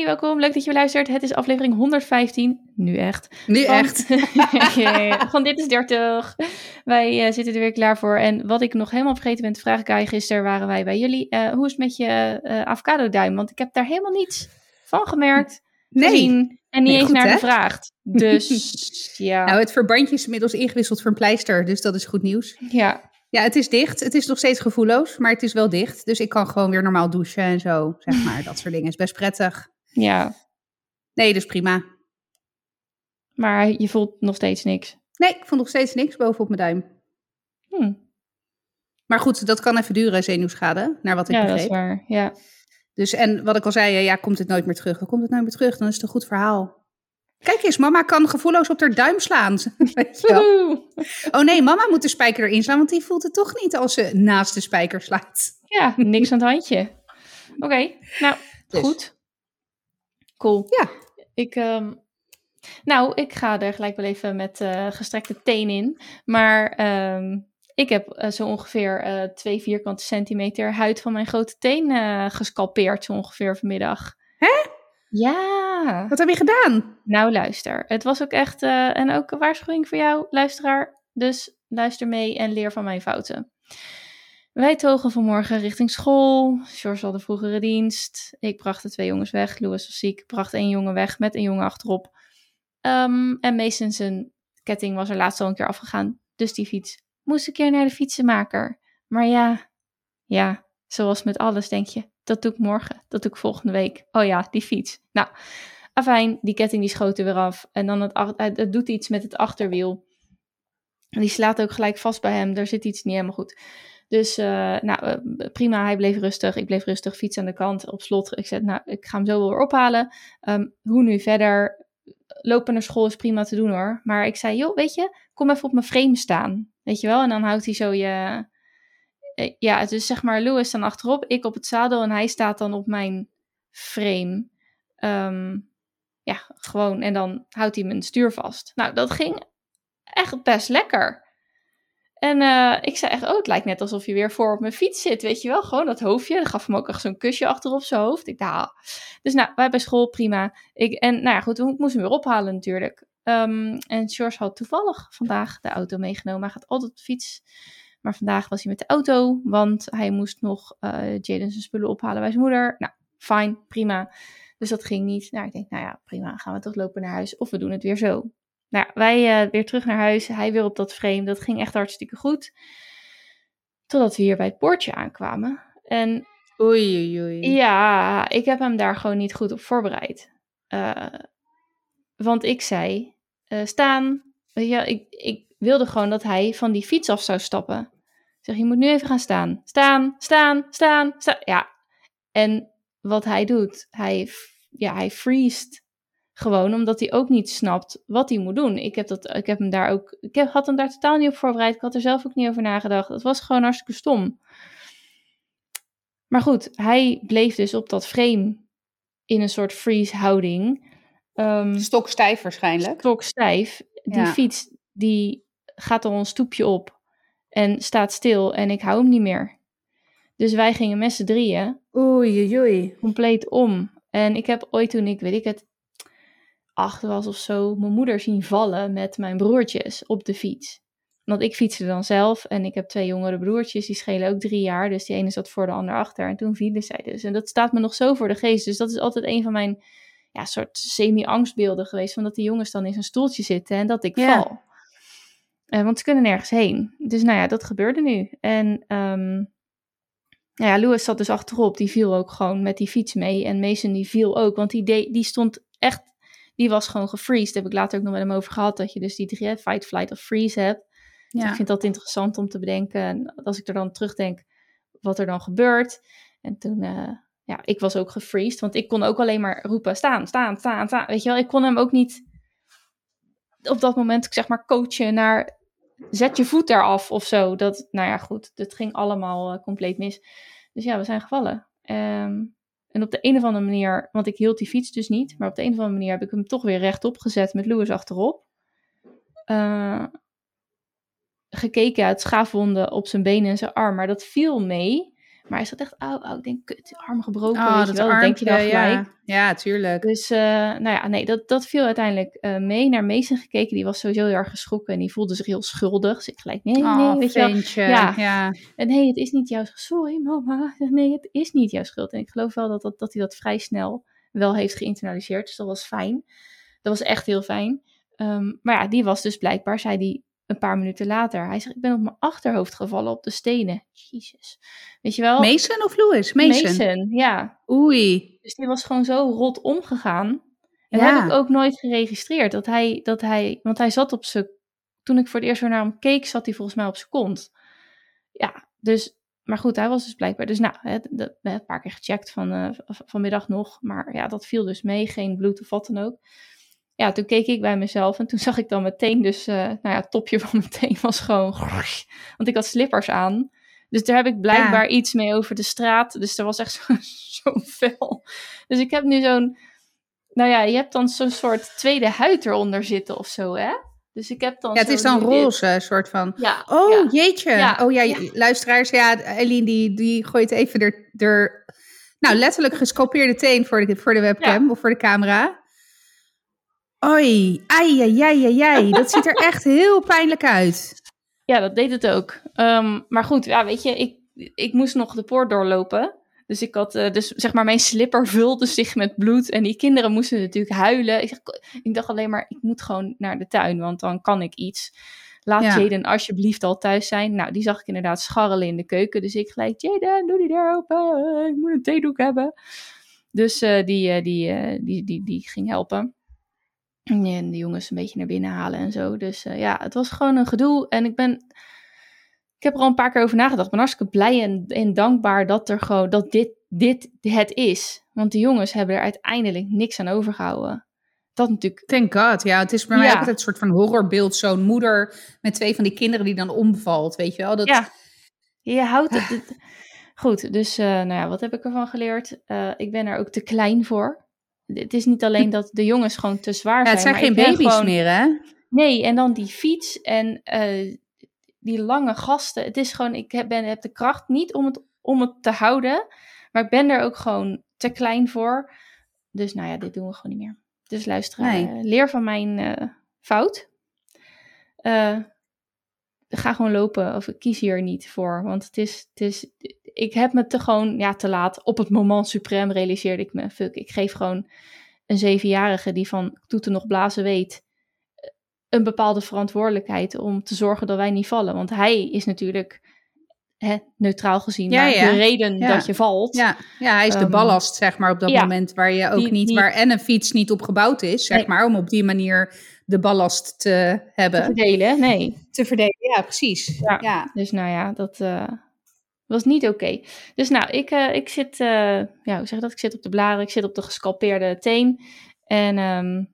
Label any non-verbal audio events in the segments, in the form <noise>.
Hey, welkom. Leuk dat je luistert. Het is aflevering 115. Nu echt. Nu Van- echt. <laughs> Van Dit is 30. Wij eh, zitten er weer klaar voor. En wat ik nog helemaal vergeten ben te vragen, Kai, gisteren waren wij bij jullie. Eh, hoe is het met je eh avocado-duim? Want ik heb daar helemaal niets van gemerkt, Nee. gezien en niet Nee, eens goed, naar hè? gevraagd. Dus <laughs> ja. Nou, het verbandje is inmiddels ingewisseld voor een pleister, dus dat is goed nieuws. ja. Ja, het is dicht. Het is nog steeds gevoelloos, maar het is wel dicht. Dus ik kan gewoon weer normaal douchen en zo, zeg maar. <laughs> Dat soort dingen is best prettig. Ja, Nee, dus prima. maar je voelt nog steeds niks. Nee, ik vond nog steeds niks bovenop mijn duim. Hm. Maar goed, dat kan even duren, zenuwschade, naar wat ik Ja, dat is begreep. waar. Ja. Dus en wat ik al zei, ja, komt het nooit meer terug? Dan komt het nooit meer terug, dan is het een goed verhaal. Kijk eens, mama kan gevoelloos op haar duim slaan. <laughs> Weet je wel. Woehoe. Oh nee, mama moet de spijker erin slaan, want die voelt het toch niet als ze naast de spijker slaat. Ja, niks aan het handje. Oké, nou, Dus. goed. Cool. Ja. Ik, ehm, nou, ik ga er gelijk wel even met eh, gestrekte teen in. Maar ehm, ik heb eh, zo ongeveer eh, twee vierkante centimeter huid van mijn grote teen gescalpeerd, zo ongeveer vanmiddag. Hè? Ja. Wat heb je gedaan? Nou, luister. Het was ook echt, en ook een waarschuwing voor jou, luisteraar. Dus luister mee en leer van mijn fouten. Wij togen vanmorgen richting school. George had de vroegere dienst. Ik bracht de twee jongens weg. Louis was ziek. Bracht één jongen weg met een jongen achterop. Ehm, en Mason zijn ketting was er laatst al een keer afgegaan. Dus die fiets moest een keer naar de fietsenmaker. Maar ja, ja, zoals met alles denk je. Dat doe ik morgen. Dat doe ik volgende week. Oh ja, die fiets. Nou, Afijn, die ketting die schoot er weer af. En dan het, het, het doet iets met het achterwiel. En die slaat ook gelijk vast bij hem. Daar zit iets niet helemaal goed. Dus eh, nou, eh, prima, hij bleef rustig. Ik bleef rustig, fiets aan de kant, op slot. Ik zei, nou, ik ga hem zo weer ophalen. Ehm, hoe nu verder? Lopen naar school is prima te doen hoor. Maar ik zei, joh, weet je, kom even op mijn frame staan. Weet je wel? En dan houdt hij zo je... eh, Ja, dus zeg maar, Louis dan achterop, ik op het zadel en hij staat dan op mijn frame. Ehm, ja, gewoon. En dan houdt hij mijn stuur vast. Nou, dat ging echt best lekker. En eh, ik zei echt, oh, het lijkt net alsof je weer voor op mijn fiets zit, weet je wel. Gewoon dat hoofdje. Dan gaf hem ook echt zo'n kusje achter op zijn hoofd. Ik dacht, ah. Dus nou, wij bij school, prima. Ik, en nou ja, goed, ik moest hem weer ophalen natuurlijk. Ehm, en George had toevallig vandaag de auto meegenomen. Hij gaat altijd op de fiets. Maar vandaag was hij met de auto, want hij moest nog eh Jaden zijn spullen ophalen bij zijn moeder. Nou, fijn, prima. Dus dat ging niet. Nou, ik denk, nou ja, prima, gaan we toch lopen naar huis. Of we doen het weer zo. Nou, ja, wij eh, weer terug naar huis. Hij weer op dat frame. Dat ging echt hartstikke goed. Totdat we hier bij het poortje aankwamen. En Oei, oei, oei. ja, ik heb hem daar gewoon niet goed op voorbereid. Eh, want ik zei, eh, staan. Weet je, wel, ik, ik wilde gewoon dat hij van die fiets af zou stappen. Ik zeg, je moet nu even gaan staan. Staan, staan, staan, staan. Ja, en wat hij doet, hij, ja, hij freest gewoon, omdat hij ook niet snapt wat hij moet doen. Ik heb, dat, ik heb hem daar ook, ik heb, had hem daar totaal niet op voorbereid. Ik had er zelf ook niet over nagedacht. Het was gewoon hartstikke stom. Maar goed, hij bleef dus op dat frame in een soort freeze houding. Ehm Stokstijf waarschijnlijk. stokstijf. Die Ja. fiets, die gaat al een stoepje op en staat stil en ik hou hem niet meer. Dus wij gingen met z'n drieën Oei, oei, oei. compleet om. En ik heb ooit toen ik, weet ik het, acht was of zo, mijn moeder zien vallen met mijn broertjes op de fiets. Want ik fietste dan zelf en ik heb twee jongere broertjes, die schelen ook drie jaar. Dus die ene zat voor de ander achter en toen vielen zij dus. En dat staat me nog zo voor de geest. Dus dat is altijd een van mijn ja, soort semi-angstbeelden geweest. Van dat die jongens dan in zo'n stoeltje zitten en dat ik Ja. val. Eh, want ze kunnen nergens heen. Dus nou ja, dat gebeurde nu. En ehm, nou ja, Louis zat dus achterop. Die viel ook gewoon met die fiets mee. En Mason die viel ook. Want die, die stond echt... Die was gewoon gefreezed. Daar heb ik later ook nog met hem over gehad. Dat je dus die drie, hè, fight, flight of freeze hebt. Dus Ja. ik vind dat interessant om te bedenken. En als ik er dan terugdenk wat er dan gebeurt. En toen... eh, ja, ik was ook gefreezed. Want ik kon ook alleen maar roepen... Staan, staan, staan, staan. Weet je wel, ik kon hem ook niet... Op dat moment, zeg maar, coachen naar zet je voet eraf of zo. Dat, nou ja, goed, dat ging allemaal eh, compleet mis. Dus ja, we zijn gevallen. Ehm, en op de een of andere manier, want ik hield die fiets dus niet, maar op de een of andere manier heb ik hem toch weer rechtop gezet met Louis achterop. Eh, gekeken uit schaafwonden op zijn benen en zijn arm, maar dat viel mee. Maar hij zat echt, oh, oh ik denk, kut, arm gebroken, Oh, weet je dat wel. Dat denk je armpje, gelijk. ja. Ja, tuurlijk. Dus, eh, nou ja, nee, dat, dat viel uiteindelijk eh, mee. Naar Mason gekeken, die was sowieso heel erg geschrokken en die voelde zich heel schuldig. Dus ik gelijk, nee, nee, Oh, weet je wel. Ja. ja. En nee, het is niet jouw schuld. Sorry, mama. <laughs> Nee, het is niet jouw schuld. En ik geloof wel dat, dat, dat hij dat vrij snel wel heeft geïnternaliseerd. Dus dat was fijn. Dat was echt heel fijn. Ehm, maar ja, die was dus blijkbaar, zei hij een paar minuten later. Hij zegt, ik ben op mijn achterhoofd gevallen op de stenen. Jezus. Weet je wel? Mason of Louis? Mason. Mason, ja. Oei. Dus die was gewoon zo rot omgegaan. En dat heb ik ook nooit geregistreerd. Dat hij, dat hij, want hij zat op zijn, toen ik voor het eerst weer naar hem keek, zat hij volgens mij op zijn kont. Ja, dus, maar goed, hij was dus blijkbaar. Dus nou, hè, de- een paar keer gecheckt van, eh, vanmiddag nog. Maar ja, dat viel dus mee. Geen bloed of wat dan ook. Ja, toen keek ik bij mezelf en toen zag ik dan meteen dus, eh, nou ja, het topje van mijn teen was gewoon, want ik had slippers aan. Dus daar heb ik blijkbaar iets mee over de straat. Dus er was echt zo- <laughs> zo'n vel. Dus ik heb nu zo'n, nou ja, je hebt dan zo'n soort tweede huid eronder zitten of zo, hè? Dus ik heb dan Ja, het is zo dan dit- roze, soort van. Ja. Oh, ja. jeetje. Ja, Oh ja, ja. luisteraars. Ja, Eileen die, die gooit even er, er... Nou, letterlijk gescopeerde teen voor de, voor de webcam of voor de camera. Oei, ai, ai, ai. Dat ziet er echt heel pijnlijk uit. Ja, dat deed het ook. Ehm, maar goed, ja, weet je, ik, ik moest nog de poort doorlopen. Dus ik had, eh, dus zeg maar, mijn slipper vulde zich met bloed. En die kinderen moesten natuurlijk huilen. Ik, zeg, ik dacht alleen maar, ik moet gewoon naar de tuin, want dan kan ik iets. Laat Ja. Jaden alsjeblieft al thuis zijn. Nou, die zag ik inderdaad scharrelen in de keuken. Dus ik gelijk, Jaden, doe die deur open. Ik moet een theedoek hebben. Dus eh, die, eh, die, die, die, die ging helpen. En de jongens een beetje naar binnen halen en zo. Dus eh, ja, het was gewoon een gedoe. En ik ben. Ik heb er al een paar keer over nagedacht. Ik ben hartstikke blij en, en dankbaar dat, er gewoon, dat dit, dit het is. Want de jongens hebben er uiteindelijk niks aan overgehouden. Dat natuurlijk. Thank God. Ja, het is bij mij Ja. ook altijd een soort van horrorbeeld. Zo'n moeder met twee van die kinderen die dan omvalt, weet je wel. Dat, Ja. Je houdt het. Goed, dus eh, nou ja, wat heb ik ervan geleerd? Eh, ik ben er ook te klein voor. Het is niet alleen dat de jongens gewoon te zwaar Ja, zijn. het zijn geen baby's gewoon- meer, hè? Nee, en dan die fiets en eh, die lange gasten. Het is gewoon, ik heb, ben, heb de kracht niet om het, om het te houden. Maar ik ben er ook gewoon te klein voor. Dus nou ja, dit doen we gewoon niet meer. Dus luister, Nee. eh, leer van mijn eh, fout. Ga gewoon lopen of kies hier niet voor. Want het is, het is, ik heb me te gewoon, ja, te laat. Op het moment suprem realiseerde ik me, fuck, ik geef gewoon een zevenjarige die van toeten nog blazen weet, een bepaalde verantwoordelijkheid om te zorgen dat wij niet vallen. Want hij is natuurlijk, hè, neutraal gezien, Ja, maar ja. de reden Ja. dat je valt. Ja, ja hij is de Ehm, ballast, zeg maar, op dat moment waar je ook Die- niet, die- waar en een fiets niet op gebouwd is, zeg Nee. maar, om op die manier de ballast te Te hebben. verdelen, nee. Te verdelen, ja, precies. Ja. Ja. Dus nou ja, dat eh, was niet oké. Dus nou, ik, eh, ik zit, eh, ja, hoe zeg je dat? Ik zit op de blaren, ik zit op de gescalpeerde teen. En ehm,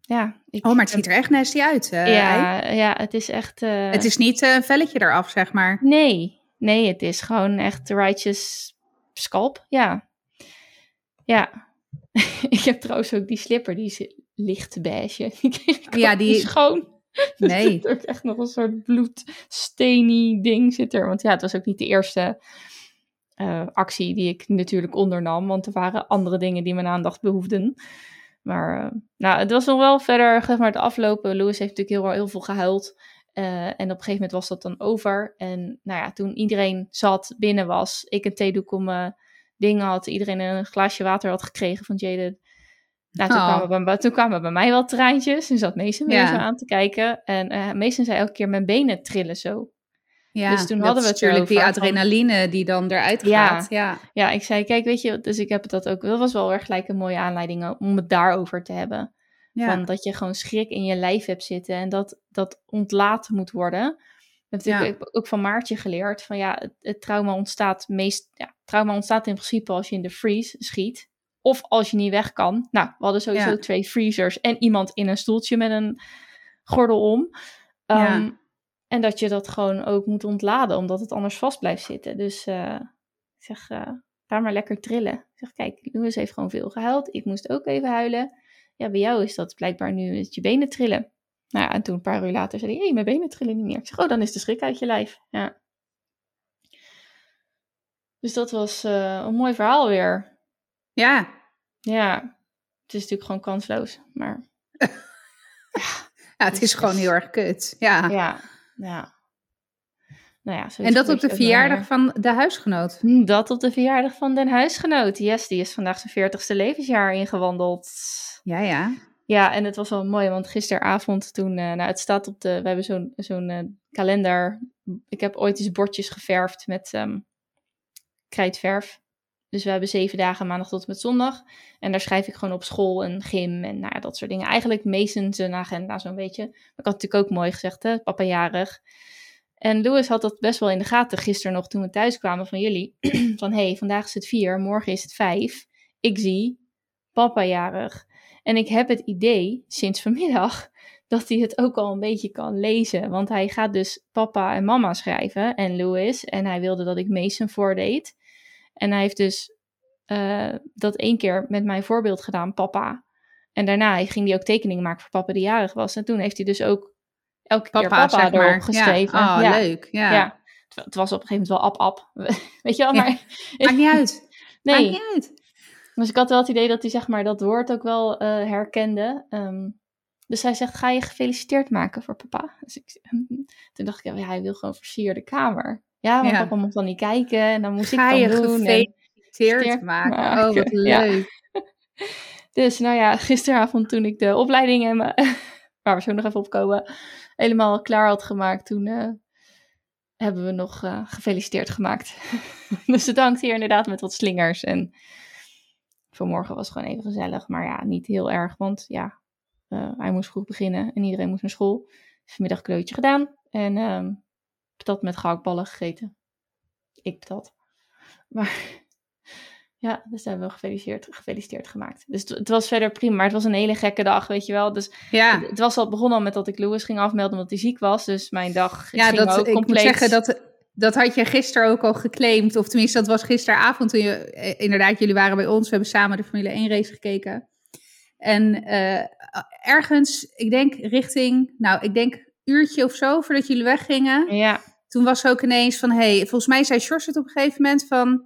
ja. Ik, Oh, maar het ziet er echt nasty uit. eh, Ei. ja, ja, het is echt... Het is niet een velletje eraf, zeg maar. Nee, nee, het is gewoon echt righteous scalp, ja. Ja. <laughs> ik heb trouwens ook die slipper, die is licht beige. <laughs> Ik Ja, die- niet schoon. <laughs> Er Nee. zit ook echt nog een soort bloedsteny ding zit er. Want ja, het was ook niet de eerste eh, actie die ik natuurlijk ondernam. Want er waren andere dingen die mijn aandacht behoefden. Maar eh, nou, het was nog wel verder, zeg maar, het aflopen. Louis heeft natuurlijk heel, heel veel gehuild. Eh, en op een gegeven moment was dat dan over. En nou ja, toen iedereen zat, binnen was, ik een theedoek om mijn dingen had, iedereen een glaasje water had gekregen van Jaden. Nou, toen, Oh. kwamen bij, toen kwamen bij mij wel traantjes. En zat Mason weer Ja. zo aan te kijken. En eh Mason zei elke keer, mijn benen trillen zo. Ja, Dus toen hadden we het natuurlijk die van- adrenaline die dan eruit Ja. gaat. Ja. Ja, ik zei, kijk, weet je, dus ik heb dat ook, dat was wel erg gelijk een mooie aanleiding om het daarover te hebben. Ja. Van dat je gewoon schrik in je lijf hebt zitten en dat dat ontlaten moet worden. Dat heb Ja. ik ook van Maartje geleerd. Van ja, het, het trauma ontstaat meest. Ja, trauma ontstaat in principe als je in de freeze schiet. Of als je niet weg kan. Nou, we hadden sowieso Ja. twee freezers en iemand in een stoeltje met een gordel om. Ja. Ehm, En dat je dat gewoon ook moet ontladen, omdat het anders vast blijft zitten. Dus eh, ik zeg, eh, ga maar lekker trillen. Ik zeg, kijk, Louis heeft gewoon veel gehuild. Ik moest ook even huilen. Ja, bij jou is dat blijkbaar nu dat je benen trillen. Nou ja, en toen een paar uur later zei hij, hé, hey, mijn benen trillen niet meer. Ik zeg, oh, dan is de schrik uit je lijf. Ja. Dus dat was eh, een mooi verhaal weer. Ja. Ja, het is natuurlijk gewoon kansloos, maar... <laughs> ja, het is gewoon heel erg kut. Ja. Ja, ja. Nou ja, en dat op de verjaardag van de huisgenoot? Hm, dat op de verjaardag van den huisgenoot. Yes, die is vandaag zijn veertigste levensjaar ingewandeld. Ja, ja. Ja, en het was wel mooi, want gisteravond toen, uh, nou het staat op de, we hebben zo'n zo'n uh, kalender. Ik heb ooit eens bordjes geverfd met um, krijtverf. Dus we hebben zeven dagen, maandag tot en met zondag. En daar schrijf ik gewoon op school en gym en nou ja, dat soort dingen. Eigenlijk Mason's een agenda zo'n beetje. Maar ik had natuurlijk ook mooi gezegd, hè, papa jarig. En Louis had dat best wel in de gaten gisteren nog toen we thuis kwamen van jullie. <clears throat> van hé, hey, vandaag is het vier, morgen is het vijf. Ik zie papa jarig. En ik heb het idee sinds vanmiddag <laughs> dat hij het ook al een beetje kan lezen. Want hij gaat dus papa en mama schrijven en Louis. En hij wilde dat ik Mason voordeed. En hij heeft dus uh, dat één keer met mijn voorbeeld gedaan, papa. En daarna ging hij ook tekeningen maken voor papa die jarig was. En toen heeft hij dus ook elke papa, keer papa zeg maar. geschreven. Ja. Oh, ja. leuk. Ja. ja. Het was op een gegeven moment wel ap-ap. <laughs> Weet je wel, maar... <laughs> Maakt niet uit. <laughs> Nee. Maakt niet uit. Dus ik had wel het idee dat hij zeg maar dat woord ook wel uh, herkende. Um, dus hij zegt, ga je gefeliciteerd maken voor papa? Dus ik, toen dacht ik, ja, hij wil gewoon versierde kamer. Ja, want Ja. papa mocht dan niet kijken en dan moest Ga ik je dan doen. en- gefeliciteerd maken. maken. Oh, wat <laughs> Ja. leuk. Dus nou ja, gisteravond toen ik de opleiding, en <laughs> waar we zo nog even op komen, helemaal klaar had gemaakt, toen eh, hebben we nog eh, gefeliciteerd gemaakt. <laughs> dus bedankt hier inderdaad met wat slingers. En vanmorgen was gewoon even gezellig, maar ja, niet heel erg, want ja, eh, hij moest vroeg beginnen en iedereen moest naar school. Vanmiddag kleurtje gedaan en ehm patat met gehaktballen gegeten. Ik patat. <laughs> Maar ja, dus hebben we gefeliciteerd, gefeliciteerd gemaakt. Dus het, het was verder prima, maar het was een hele gekke dag, weet je wel. Dus Ja, het was al begon al met dat ik Louis ging afmelden omdat hij ziek was. Dus mijn dag ja ging dat, ook ik compleet... moet zeggen dat... Dat had je gisteren ook al geclaimd. Of tenminste, dat was gisteravond toen je... eh, Inderdaad, jullie waren bij ons. We hebben samen de Formule 1 race gekeken. En eh, ergens, ik denk richting... Nou, ik denk uurtje of zo voordat jullie weggingen. Ja, Toen was ook ineens van... hey, volgens mij zei Sjors het op een gegeven moment van...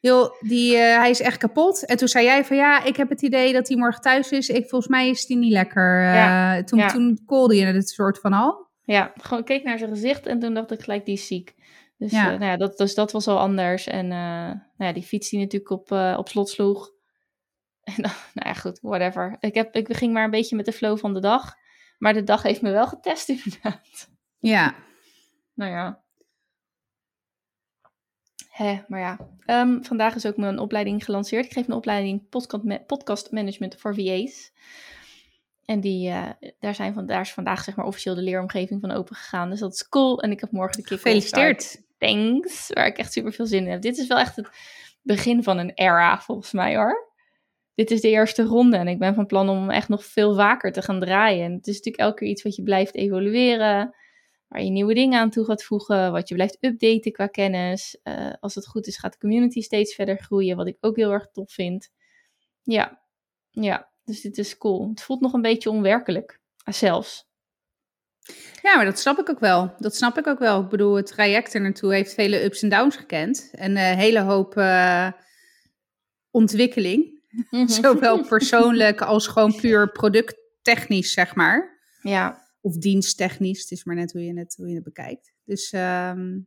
Joh, die, eh, hij is echt kapot. En toen zei jij van ja, ik heb het idee dat hij morgen thuis is. Ik, volgens mij is hij niet lekker. Eh, Ja, toen, ja. toen callde je het soort van al. ja, gewoon keek naar zijn gezicht en toen dacht ik gelijk, die is ziek. Dus, Ja. ja. nou ja, dat, dus dat was al anders. En eh, nou ja, die fiets die natuurlijk op, eh, op slot sloeg. <laughs> En dan, nou ja, goed, whatever. Ik, heb, ik ging maar een beetje met de flow van de dag. Maar de dag heeft me wel getest <laughs> inderdaad. Ja, Nou ja. Hè, maar ja. Ehm, vandaag is ook mijn opleiding gelanceerd. Ik geef een opleiding podcast, podcast management voor VA's. En die, eh, daar, zijn van, daar is vandaag zeg maar officieel de leeromgeving van open gegaan. Dus dat is cool. En ik heb morgen de kick gefeliciteerd. Thanks. Waar ik echt super veel zin in heb. Dit is wel echt het begin van een era volgens mij hoor. Dit is de eerste ronde en ik ben van plan om echt nog veel vaker te gaan draaien. En het is natuurlijk elke keer iets wat je blijft evalueren waar je nieuwe dingen aan toe gaat voegen, wat je blijft updaten qua kennis. Eh, als het goed is, gaat de community steeds verder groeien, wat ik ook heel erg tof vind. Ja, ja, dus dit is cool. Het voelt nog een beetje onwerkelijk, zelfs. Ja, maar dat snap ik ook wel. Dat snap ik ook wel. Ik bedoel, het traject er naartoe heeft vele ups en downs gekend. En een hele hoop eh, ontwikkeling. <laughs> Zowel persoonlijk als gewoon puur producttechnisch, zeg maar. Ja, Of diensttechnisch. Het is maar net hoe je het, hoe je het bekijkt. Dus ehm,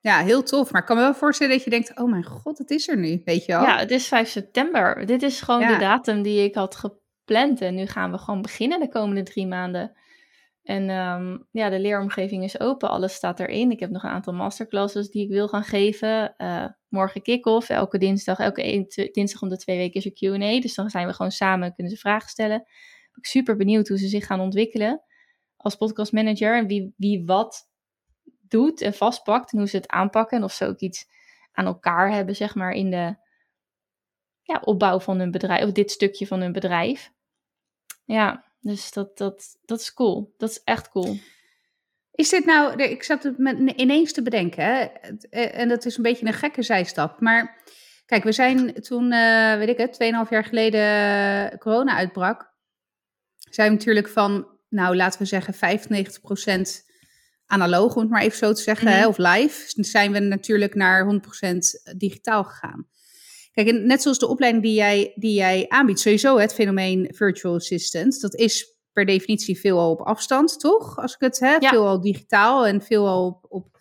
ja, heel tof. Maar ik kan me wel voorstellen dat je denkt, oh mijn god, het is er nu. Weet je wel? ja, het is 5 september. Dit is gewoon Ja. de datum die ik had gepland. En nu gaan we gewoon beginnen de komende drie maanden. En ehm, ja, de leeromgeving is open, alles staat erin. Ik heb nog een aantal masterclasses die ik wil gaan geven. Eh, morgen kick-off, elke dinsdag, elke dinsdag om de twee weken is er Q&A. Dus dan zijn we gewoon samen, kunnen ze vragen stellen. Ben ik super benieuwd hoe ze zich gaan ontwikkelen als podcastmanager. En wie, wie wat doet en vastpakt en hoe ze het aanpakken. En of ze ook iets aan elkaar hebben, zeg maar, in de ja, opbouw van hun bedrijf. Of dit stukje van hun bedrijf. Ja, dus dat, dat, dat is cool. Dat is echt cool. Is dit nou, ik zat het met, ineens te bedenken, hè? Eh, en dat is een beetje een gekke zijstap. Maar kijk, we zijn toen, eh, weet ik het, 2,5 jaar geleden eh, corona uitbrak. Zijn we natuurlijk van, nou laten we zeggen, 95% analoog, om het maar even zo te zeggen, Mhm. hè, of live, zijn we natuurlijk naar 100% digitaal gegaan. Kijk, net zoals de opleiding die jij, die jij aanbiedt, sowieso het fenomeen virtual assistant, dat is per definitie veelal op afstand, toch? Als ik het heb, Ja. veelal digitaal en veelal op, op,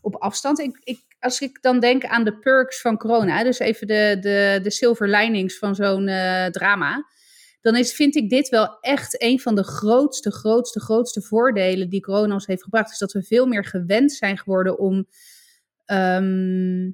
op afstand. Ik, ik, als ik dan denk aan de perks van corona, dus even de, de, de silver linings van zo'n eh, drama, dan is, vind ik dit wel echt een van de grootste, grootste, grootste voordelen die corona ons heeft gebracht. Is dat we veel meer gewend zijn geworden om ehm,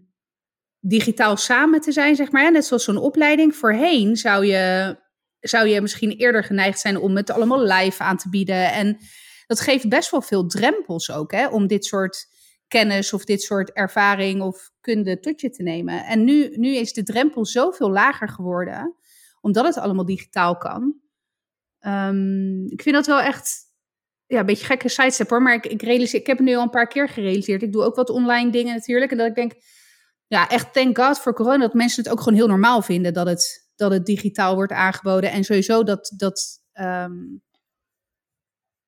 digitaal samen te zijn, zeg maar. Net zoals zo'n opleiding. Voorheen zou je, zou je misschien eerder geneigd zijn om het allemaal live aan te bieden. En dat geeft best wel veel drempels ook, hè, om dit soort kennis of dit soort ervaring of kunde tot je te nemen. En nu, nu is de drempel zoveel lager geworden, omdat het allemaal digitaal kan. Ehm, ik vind dat wel echt ja, een beetje gekke sidestep hoor, maar ik, ik, realiseer, ik heb het nu al een paar keer gerealiseerd. Ik doe ook wat online dingen natuurlijk. En dat ik denk, ja, echt thank God voor corona, dat mensen het ook gewoon heel normaal vinden dat het, dat het digitaal wordt aangeboden. En sowieso dat, dat ehm,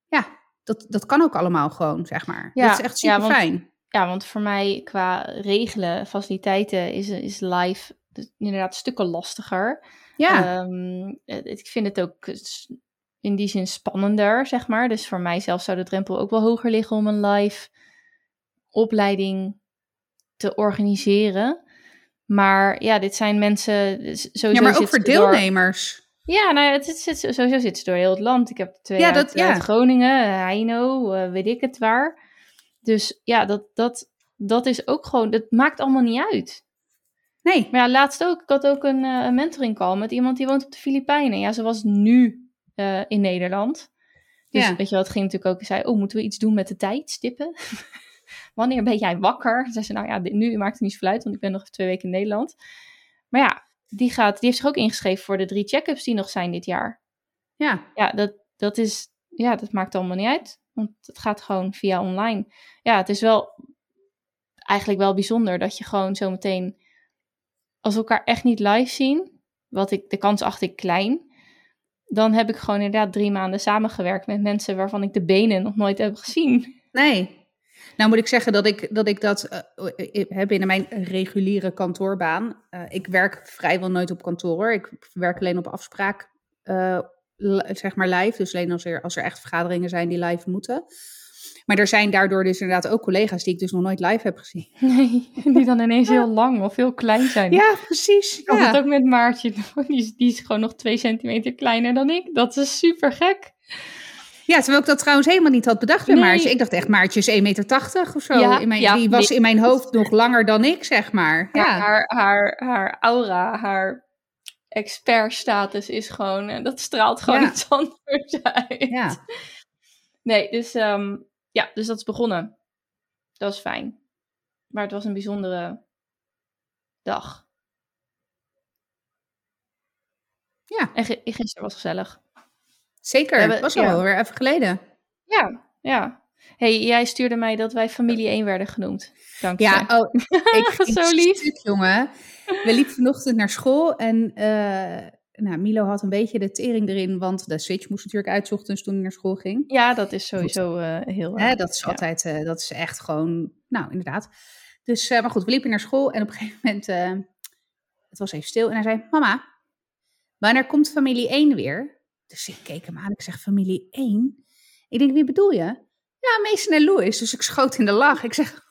ja, dat, dat kan ook allemaal gewoon, zeg maar. Ja, dat is echt super fijn. Ja, want voor mij qua regelen, faciliteiten, is, is live dus inderdaad stukken lastiger. Ja, Ehm, eh, ik vind het ook in die zin spannender, zeg maar. Dus voor mijzelf zou de drempel ook wel hoger liggen om een live opleiding te organiseren. Maar ja, dit zijn mensen. s- Sowieso ja, maar ook voor door- deelnemers. Ja, nou ja, het, het, zit- sowieso zitten ze door heel het land. Ik heb twee Ja, uit, dat- ja. uit Groningen, Heino, eh, weet ik het waar. Dus ja, dat, dat, dat is ook gewoon, dat maakt allemaal niet uit. Nee, Maar ja, laatst ook, ik had ook een, eh, een mentoring call met iemand die woont op de Filipijnen. Ja, ze was nu eh, in Nederland. Dus Ja. weet je wat, het ging natuurlijk ook, zei, oh, moeten we iets doen met de tijdstippen? <laughs> Wanneer ben jij wakker? Zei ze, nou ja, dit, nu maakt het niet zoveel uit, want ik ben nog twee weken in Nederland. Maar ja, die, gaat, die heeft zich ook ingeschreven voor de drie check-ups die nog zijn dit jaar. ja, Ja, dat, dat is, ja, dat maakt allemaal niet uit. Want het gaat gewoon via online. Ja, het is wel eigenlijk wel bijzonder dat je gewoon zo meteen, als we elkaar echt niet live zien, wat ik, de kans acht ik klein, dan heb ik gewoon inderdaad drie maanden samengewerkt met mensen waarvan ik de benen nog nooit heb gezien. nee. Nou moet ik zeggen dat ik dat, ik dat eh, eh, heb binnen mijn reguliere kantoorbaan. Eh, ik werk vrijwel nooit op kantoor. Ik werk alleen op afspraak, eh, zeg maar live. Dus alleen als er, als er echt vergaderingen zijn die live moeten. Maar er zijn daardoor dus inderdaad ook collega's die ik dus nog nooit live heb gezien. Nee, <laughs> die dan ineens heel lang of heel klein zijn. Ja, precies. Ik had het ook met Maartje. <laughs> Die is, die is gewoon nog twee centimeter kleiner dan ik. Dat is super gek. Ja, terwijl ik dat trouwens helemaal niet had bedacht bij Nee. Maartje. Ik dacht echt, Maartje is 1,80 meter of zo. Ja, in mijn, ja, die was in mijn hoofd nog langer dan ik, zeg maar. Ja. Haar, haar, haar aura, haar expertstatus is gewoon, eh, dat straalt gewoon Ja. iets <laughs> anders uit. ja. Nee, dus, ehm, ja, dus dat is begonnen. Dat is fijn. Maar het was een bijzondere dag. Ja. En gisteren was gezellig. Zeker. Hebben- Het was ja. al weer even geleden. Ja, ja. hey, jij stuurde mij dat wij familie 1 werden genoemd. Dank je. Ja, oh, <laughs> ik vind Zo lief. stuk, jongen. We liepen vanochtend naar school en eh, nou, Milo had een beetje de tering erin, want de switch moest natuurlijk uit 's ochtends toen hij naar school ging. Ja, dat is sowieso eh, heel... Hè, dat is ja. altijd, eh, dat is echt gewoon, nou inderdaad. Dus, maar goed, we liepen naar school en op een gegeven moment, het was even stil en hij zei, mama, wanneer komt familie 1 weer? Dus ik keek hem aan, ik zeg, familie 1? Ik denk, wie bedoel je? Ja, Mason en Louis. Dus ik schoot in de lach. Ik zeg,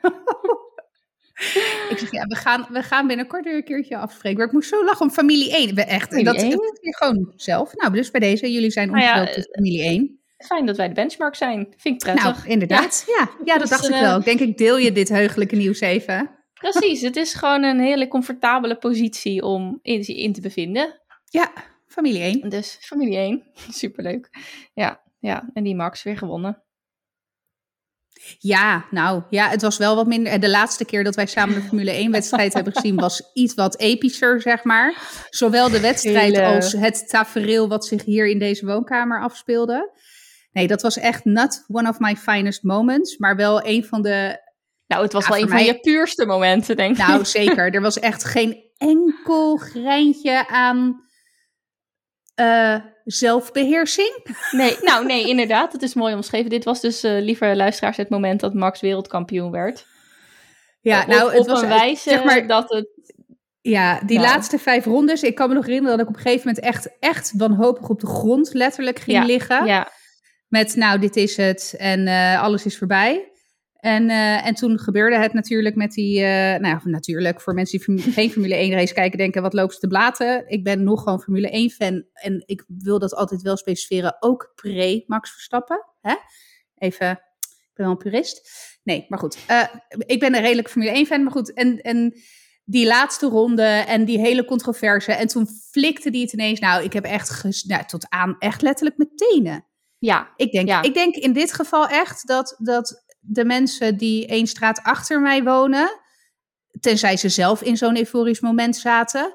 <laughs> ik zeg, ja, we gaan, we gaan binnenkort weer een keertje afspreken. Maar ik moest zo lachen om familie 1. We Echt, en dat, Familie dat je gewoon zelf. Nou, dus bij deze, jullie zijn Nou ja, omgedoopt tot familie 1. Fijn dat wij de benchmark zijn. Vind ik prettig. Nou, inderdaad. Ja, ja, dat Dus, dacht ik eh, wel. Ik denk, ik deel je dit heugelijke nieuws even. Precies, het is gewoon een hele comfortabele positie om in, in te bevinden. Ja, familie 1. Dus familie 1, <laughs> superleuk. Ja, ja, en die Max weer gewonnen. Ja, nou, ja, het was wel wat minder. De laatste keer dat wij samen de Formule 1 wedstrijd hebben gezien was iets wat epischer, zeg maar. Zowel de wedstrijd Hele- als het tafereel wat zich hier in deze woonkamer afspeelde. Nee, dat was echt not one of my finest moments, maar wel een van de... Nou, het was Ja, wel een van je puurste momenten, denk ik. Nou, zeker. Er was echt geen enkel greintje aan... eh, zelfbeheersing? Nee, nou nee, inderdaad. Het is mooi omschreven. Dit was dus, uh, lieve luisteraars, het moment dat Max wereldkampioen werd. Ja, nou, op, het op was een wijze zeg maar, dat het... Ja, die Nou. laatste vijf rondes. Ik kan me nog herinneren dat ik op een gegeven moment echt, echt wanhopig op de grond letterlijk ging Ja, liggen. Ja, Met nou, dit is het en eh, alles is voorbij. En, eh, en toen gebeurde het natuurlijk met die, eh, nou ja, natuurlijk voor mensen die <laughs> geen Formule 1 race kijken, denken wat lopen ze te blaten. Ik ben nog gewoon Formule 1 fan en ik wil dat altijd wel specificeren, ook pre-Max Verstappen. Hè? Even, ik ben wel een purist. Nee, maar goed. eh, ik ben een redelijk Formule 1 fan, maar goed. En, en die laatste ronde en die hele controverse. En toen flikte die het ineens. Nou, ik heb echt ges- nou, tot aan echt letterlijk mijn tenen. ja, Ik denk, Ja. ik denk in dit geval echt dat, dat de mensen die één straat achter mij wonen, tenzij ze zelf in zo'n euforisch moment zaten,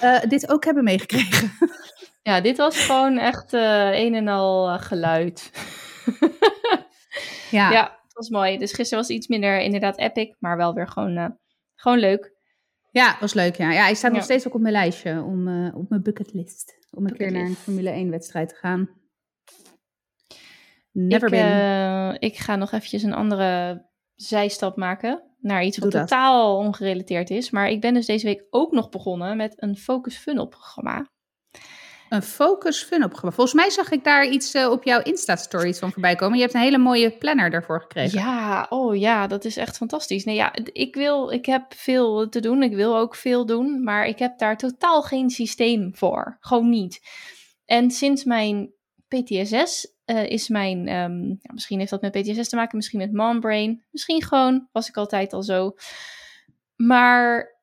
eh, dit ook hebben meegekregen. <laughs> ja, dit was gewoon echt eh, een en al eh, geluid. Ja, Ja, het was mooi. Dus gisteren was iets minder inderdaad epic, maar wel weer gewoon, gewoon leuk. ja was leuk. Ja. ja, hij staat nog steeds ook op mijn lijstje, om, op mijn bucketlist. Om een keer naar een. Formule 1 wedstrijd te gaan. Never ik, been. eh, ik ga nog eventjes een andere zijstap maken naar iets wat totaal ongerelateerd is. Maar ik ben dus deze week ook nog begonnen met een Focus Funnel programma. Een focus fun opgemaakt. Volgens mij zag ik daar iets eh, op jouw Insta-stories van voorbij komen. Je hebt een hele mooie planner daarvoor gekregen. Ja, oh ja, dat is echt fantastisch. Nee, ja, ik wil, ik heb veel te doen. Ik wil ook veel doen, maar ik heb daar totaal geen systeem voor. Gewoon niet. En sinds mijn PTSS eh, is mijn, ehm, ja, misschien heeft dat met PTSS te maken, misschien met mombrain, misschien gewoon was ik altijd al zo. Maar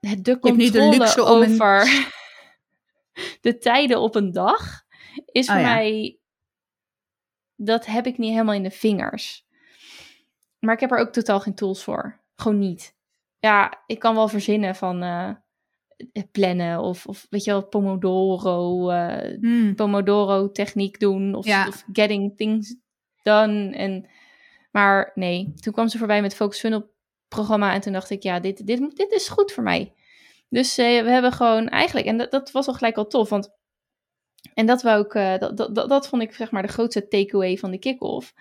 het- de hebt nu de controle luxe om een- over <laughs> de tijden op een dag is Oh voor ja. mij dat heb ik niet helemaal in de vingers. Maar ik heb er ook totaal geen tools voor. Gewoon niet. Ja, ik kan wel verzinnen van eh, plannen of, of weet je wel, Pomodoro, eh, Hmm. Pomodoro techniek doen of, Ja. of getting things done. En, maar nee, toen kwam ze voorbij met Focus Funnel programma en toen dacht ik, ja, dit, dit, dit is goed voor mij. Dus eh, we hebben gewoon eigenlijk, en dat, dat was al gelijk al tof, want en dat, wou ik, eh, dat, dat, dat, dat vond ik zeg maar de grootste takeaway van de kick-off.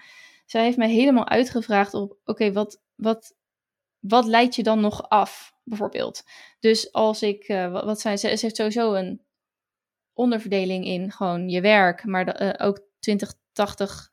Zij heeft mij helemaal uitgevraagd op, oké, wat, wat, wat leidt je dan nog af, bijvoorbeeld? Dus als ik, eh, wat, wat zei ze, ze heeft sowieso een onderverdeling in gewoon je werk, maar eh, ook 20, 80,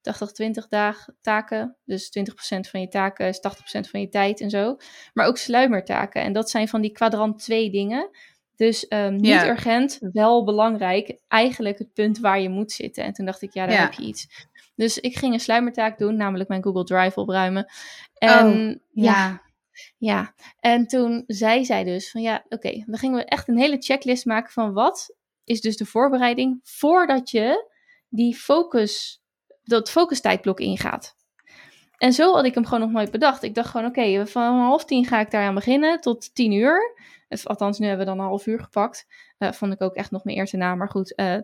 80, 20 dagen taken. Dus 20% van je taken is 80% van je tijd en zo. Maar ook sluimertaken. En dat zijn van die kwadrant 2 dingen. Dus ehm, niet Ja. urgent, wel belangrijk. Eigenlijk het punt waar je moet zitten. En toen dacht ik, ja, daar Ja. heb je iets. Dus ik ging een sluimertaak doen, namelijk mijn Google Drive opruimen. En Oh, ja, ja. ja, en toen zei zij dus van ja, oké, dan gingen we echt een hele checklist maken van wat is dus de voorbereiding voordat je die focus, dat focus tijdblok ingaat. En zo had ik hem gewoon nog nooit bedacht. Ik dacht gewoon, oké, van half tien ga ik daar aan beginnen tot tien uur. Althans, nu hebben we dan een half uur gepakt. Eh, vond ik ook echt nog mijn eerste naam. Maar goed, eh,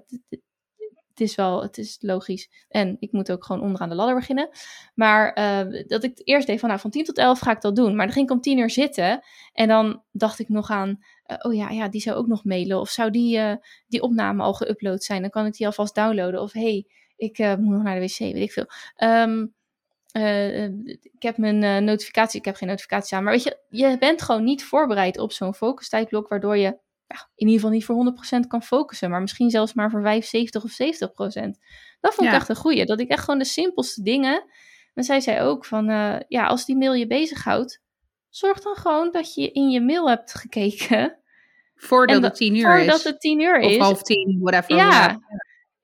het- het- het is wel, het is logisch. En ik moet ook gewoon onderaan de ladder beginnen. Maar eh, dat ik eerst deed van, nou, van 10 tot 11 ga ik dat doen. Maar dan ging ik om 10 uur zitten. En dan dacht ik nog aan, eh, oh ja, ja, die zou ook nog mailen. Of zou die, eh, die opname al geüpload zijn? Dan kan ik die alvast downloaden. Of hey, ik moet nog naar de wc, weet ik veel. Ehm, eh, eh, ik heb mijn notificatie, ik heb geen notificaties aan. Maar weet je, je bent gewoon niet voorbereid op zo'n focustijdblok, waardoor je ja, in ieder geval niet voor 100% kan focussen, maar misschien zelfs maar voor 75 of 70%. Dat vond ik echt een goeie. Dat ik echt gewoon de simpelste dingen. En zij zei ook van, eh, ja, als die mail je bezighoudt, zorg dan gewoon dat je in je mail hebt gekeken. Voordat En het dat- tien uur Voordat is. het 10 uur Of is. half tien, whatever. Ja.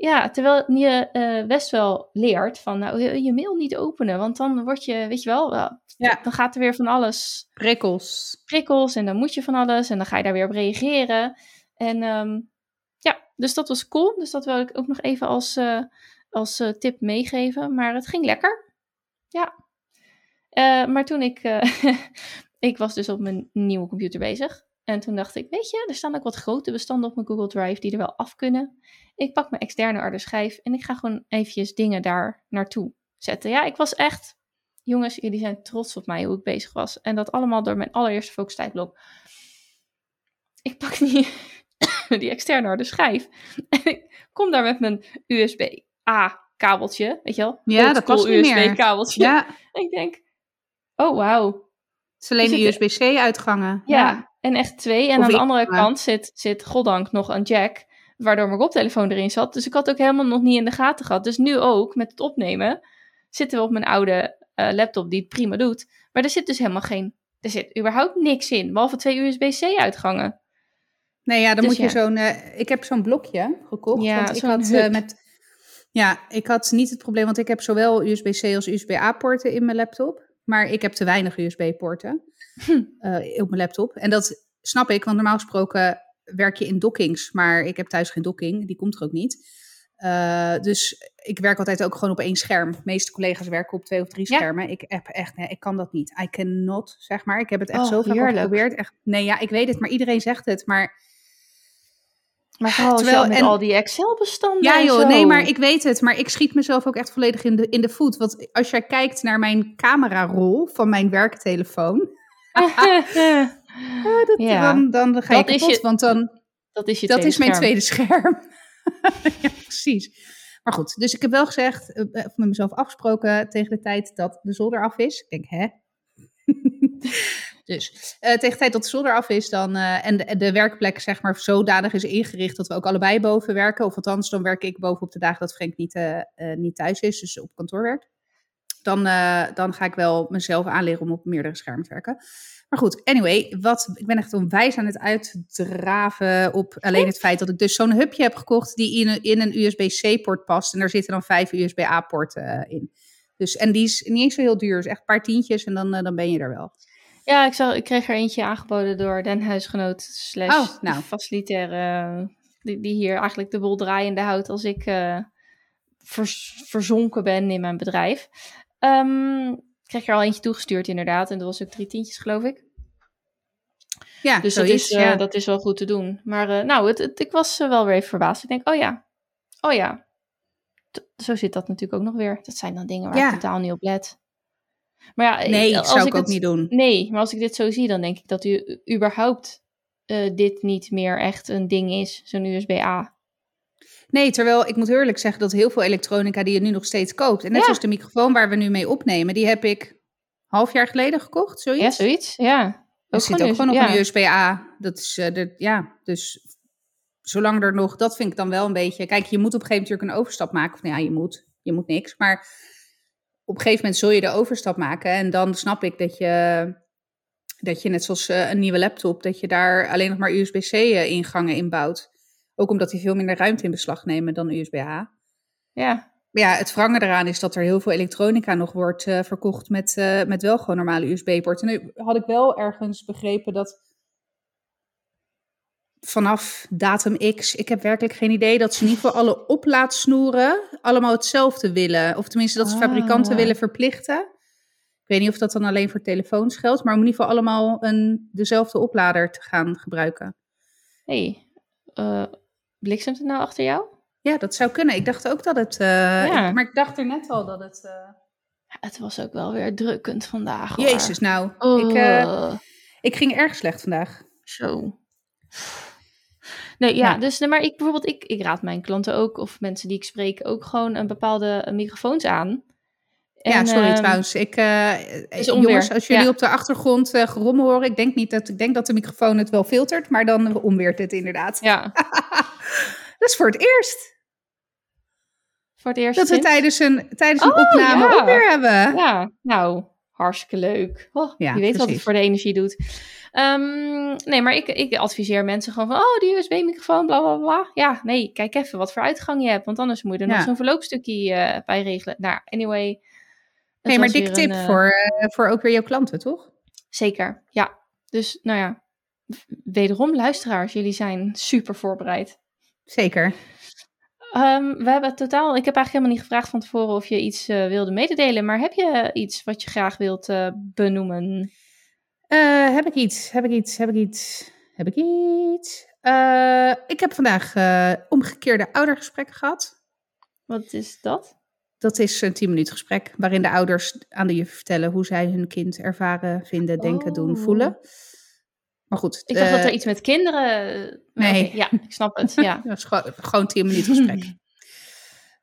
Ja, terwijl je eh, best wel leert van nou, je, je mail niet openen, want dan word je, weet je wel, Ja. dan gaat er weer van alles Prikkels. prikkels en dan moet je van alles en dan ga je daar weer op reageren. En ehm, ja, dus dat was cool. Dus dat wil ik ook nog even als, eh, als eh, tip meegeven. Maar het ging lekker. Ja. Maar toen ik, <laughs> ik was dus op mijn nieuwe computer bezig. En toen dacht ik, weet je, er staan ook wat grote bestanden op mijn Google Drive die er wel af kunnen. Ik pak mijn externe harde schijf en ik ga gewoon eventjes dingen daar naartoe zetten. Ja, ik was echt, jongens, jullie zijn trots op mij hoe ik bezig was. En dat allemaal door mijn allereerste focus tijdblok. Ik pak die, <coughs> die externe harde schijf. En ik kom daar met mijn USB-A kabeltje, weet je wel? Ja, dat was niet meer. USB-kabeltje. Ja, En <laughs> ik denk, oh wauw. het is alleen de Zit er- USB-C uitgangen. Ja, en echt twee. En Of aan de andere maar- kant zit, zit goddank nog een jack, waardoor mijn koptelefoon erin zat. Dus ik had ook helemaal nog niet in de gaten gehad. Dus nu ook, met het opnemen, zitten we op mijn oude eh, laptop die het prima doet. Maar er zit dus helemaal geen, er zit überhaupt niks in, behalve twee USB-C uitgangen. Nee, ja, dan Dus moet je zo'n... eh, ik heb zo'n blokje gekocht. Ja, want ik had eh, met... Ja, ik had niet het probleem, want ik heb zowel USB-C als USB-A-poorten in mijn laptop. Maar ik heb te weinig USB-poorten Hm. <laughs> eh, op mijn laptop. En dat snap ik, want normaal gesproken werk je in dockings. Maar ik heb thuis geen docking, die komt er ook niet. Eh, dus ik werk altijd ook gewoon op één scherm. De meeste collega's werken op twee of drie Ja. schermen. Ik heb echt, nee, ik kan dat niet. I cannot, zeg maar. Ik heb het echt Oh, zo vaak geprobeerd. Echt, nee, ja, ik weet het, maar iedereen zegt het. Maar Maar vooral Terwijl- al met en- al die Excel-bestanden ja, joh, nee, maar ik weet het. Maar ik schiet mezelf ook echt volledig in de, in de voet. Want als jij kijkt naar mijn camerarol van mijn werktelefoon, ah, <laughs> dat, Ja. dan, dan ga Dat je is kapot. je Want dan, dat is je dat is mijn scherm. tweede scherm. <laughs> ja, precies. Maar goed, dus ik heb wel gezegd, eh, eh, met mezelf afgesproken tegen de tijd dat de zolder af is. Ik denk, hè? Dus eh, tegen de tijd dat de zolder af is dan, eh, en de, de werkplek zeg maar zodanig is ingericht dat we ook allebei boven werken. Of althans, dan werk ik boven op de dagen dat Frank niet, eh, niet thuis is, dus op kantoor werkt. Dan, dan ga ik wel mezelf aanleren om op meerdere schermen te werken. Maar goed, anyway, wat, ik ben echt onwijs aan het uitdraven op alleen het feit dat ik dus zo'n hubje heb gekocht die in een, in een USB-C-poort past. En daar zitten dan vijf USB-A-poorten eh, in. Dus, en die is niet eens zo heel duur, is echt een paar tientjes en dan, dan ben je er wel. Ja, ik, ik kreeg er eentje aangeboden door den huisgenoot slash Oh, nou. facilitaire, die, die hier eigenlijk de boel draaiende houdt als ik eh, vers- verzonken ben in mijn bedrijf. Ehm, ik kreeg er al eentje toegestuurd inderdaad en dat was ook drie tientjes geloof ik. Ja, Dus dat is, eh, ja. dat is wel goed te doen. Maar eh, nou, het, het- ik was wel weer even verbaasd. Ik denk, oh ja, oh ja. T- zo zit dat natuurlijk ook nog weer. Dat zijn dan dingen waar Ja. ik totaal niet op let. Maar ja, Nee, als zou ik ik ook het, niet doen. Nee, maar als ik dit zo zie, dan denk ik dat u überhaupt eh, dit niet meer echt een ding is, zo'n USB-A. Nee, terwijl ik moet eerlijk zeggen dat heel veel elektronica die je nu nog steeds koopt. En net Ja. zoals de microfoon waar we nu mee opnemen, die heb ik half jaar geleden gekocht, zoiets. Ja, zoiets. Ja. Er zit ook gewoon nog ja. een USB-A. Dat is, eh, de, ja, dus zolang er nog, dat vind ik dan wel een beetje. Kijk, je moet op een gegeven moment natuurlijk een overstap maken. Of nou ja, je moet, je moet niks. Maar op een gegeven moment zul je de overstap maken. En dan snap ik dat je, dat je net zoals eh, een nieuwe laptop, dat je daar alleen nog maar USB-C-ingangen in bouwt. Ook omdat die veel minder ruimte in beslag nemen dan USB-A. Ja. Maar ja, het wrange eraan is dat er heel veel elektronica nog wordt eh, verkocht met, eh, met wel gewoon normale USB-poorten. Nu had ik wel ergens begrepen dat vanaf datum X, ik heb werkelijk geen idee, dat ze in ieder geval alle oplaadsnoeren allemaal hetzelfde willen. Of tenminste dat ze fabrikanten Ah. willen verplichten. Ik weet niet of dat dan alleen voor telefoons geldt, maar om in ieder geval allemaal een, dezelfde oplader te gaan gebruiken. hey, eh, bliksemt het nou achter jou? Ja, dat zou kunnen. Ik dacht ook dat het... eh, Ja. ik- maar ik dacht er net al dat het... eh, Ja, het was ook wel weer drukkend vandaag. hoor. Jezus, nou. Oh, Ik, eh, ik ging erg slecht vandaag. Zo. Nee, ja, Ja. dus maar ik bijvoorbeeld, ik, ik raad mijn klanten ook, of mensen die ik spreek, ook gewoon een bepaalde eh, microfoons aan. ja, En, sorry ehm, trouwens. Ik, eh, jongens, als jullie ja. op de achtergrond eh, gerommel horen, ik denk niet dat ik denk dat de microfoon het wel filtert, maar dan onweert het inderdaad. Ja, <laughs> Dat is voor het eerst voor het eerst dat we tijdens een, tijdens een Oh, opname ja. onweer hebben. Ja, nou, hartstikke leuk. Oh, Ja, je weet wat het voor de energie doet. Ehm, nee, maar ik, ik adviseer mensen gewoon van, oh, die USB-microfoon, bla bla bla. Ja, nee, kijk even wat voor uitgang je hebt, want anders moet je er Ja. nog zo'n verloopstukje eh, bij regelen. Nou, anyway. Nee, maar dik tip een, eh, voor, eh, voor ook weer jouw klanten, toch? Zeker, ja. Dus, nou ja, wederom luisteraars, jullie zijn super voorbereid. Zeker. Ehm, we hebben totaal, ik heb eigenlijk helemaal niet gevraagd van tevoren of je iets wilde mededelen, maar heb je iets wat je graag wilt benoemen? Eh, heb ik iets? Heb ik iets? Heb ik iets? Heb ik iets? Eh, ik heb vandaag eh, omgekeerde oudergesprekken gehad. Wat is dat? Dat is een 10 minuten gesprek waarin de ouders aan de juf vertellen hoe zij hun kind ervaren, vinden, denken, doen, Oh. voelen. Maar goed. Ik dacht dat er iets met kinderen... Nee. ja, ik snap het. Ja. <laughs> Dat is gewoon, gewoon 10 minuten gesprek. <laughs>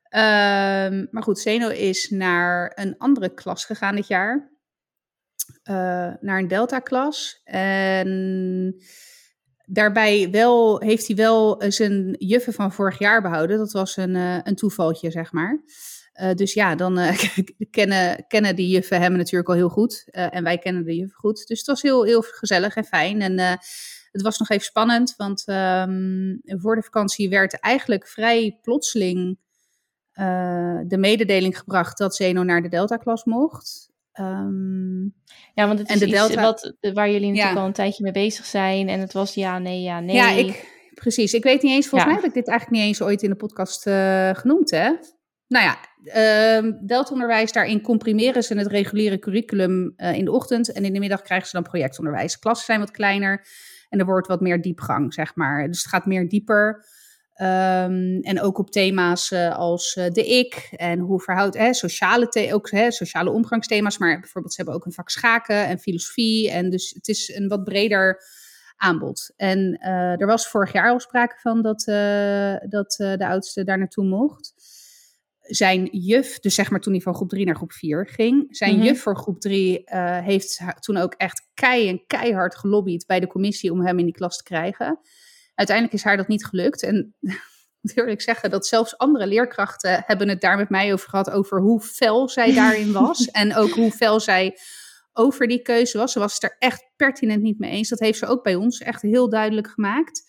Ehm, maar goed, Zeno is naar een andere klas gegaan dit jaar. Eh, naar een Delta-klas. En daarbij wel, heeft hij wel zijn juffen van vorig jaar behouden. Dat was een, eh, een toevaltje, zeg maar. Eh, dus ja, dan eh, <laughs> kennen, kennen die juffen hem natuurlijk al heel goed. Eh, en wij kennen de juffen goed. Dus het was heel, heel gezellig en fijn. En eh, het was nog even spannend, want ehm, voor de vakantie werd eigenlijk vrij plotseling eh, de mededeling gebracht dat Zeno naar de Delta-klas mocht. Ehm, Ja, want het En is de iets Delta- wat, waar jullie natuurlijk Ja. al een tijdje mee bezig zijn. En het was ja, nee, ja, nee. Ja, ik, precies. Ik weet niet eens, volgens Ja. mij heb ik dit eigenlijk niet eens ooit in de podcast eh, genoemd, hè? Nou ja, ehm Delta-onderwijs, daarin comprimeren ze het reguliere curriculum eh, in de ochtend en in de middag krijgen ze dan projectonderwijs. Klassen zijn wat kleiner en er wordt wat meer diepgang, zeg maar. Dus het gaat meer dieper. Ehm, en ook op thema's eh, als eh, de ik en hoe verhoudt, hè, sociale, ook, hè, sociale omgangsthema's, maar bijvoorbeeld ze hebben ook een vak schaken en filosofie. En dus het is een wat breder aanbod. En eh, er was vorig jaar al sprake van dat, dat de oudste daar naartoe mocht. Zijn juf, dus zeg maar toen hij van groep 3 naar groep 4 ging, zijn Mhm. juf voor groep 3 eh, heeft toen ook echt kei en keihard gelobbyd bij de commissie om hem in die klas te krijgen. Uiteindelijk is haar dat niet gelukt. En <laughs> moet eerlijk zeggen dat zelfs andere leerkrachten hebben het daar met mij over gehad, over hoe fel zij <laughs> daarin was. en ook hoe fel zij over die keuze was. Ze was het er echt pertinent niet mee eens. Dat heeft ze ook bij ons echt heel duidelijk gemaakt.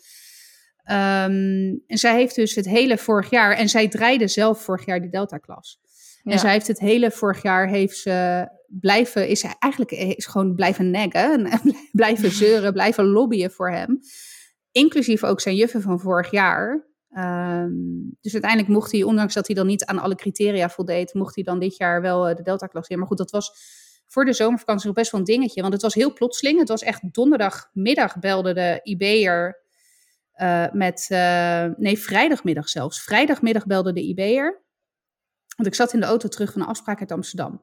Ehm, en zij heeft dus het hele vorig jaar, en zij draaide zelf vorig jaar die Delta-klas. Ja. En zij heeft het hele vorig jaar, heeft ze blijven, is eigenlijk is gewoon blijven neggen, en <laughs> blijven zeuren, blijven lobbyen voor hem. Inclusief ook zijn juffen van vorig jaar. Ehm, dus uiteindelijk mocht hij, ondanks dat hij dan niet aan alle criteria voldeed, mocht hij dan dit jaar wel eh, de Delta-klas. Maar goed, dat was voor de zomervakantie nog best wel een dingetje. Want het was heel plotseling. Het was echt donderdagmiddag belde de IB'er eh, met... eh, nee, vrijdagmiddag zelfs. Vrijdagmiddag belde de IB'er. Want ik zat in de auto terug van een afspraak uit Amsterdam.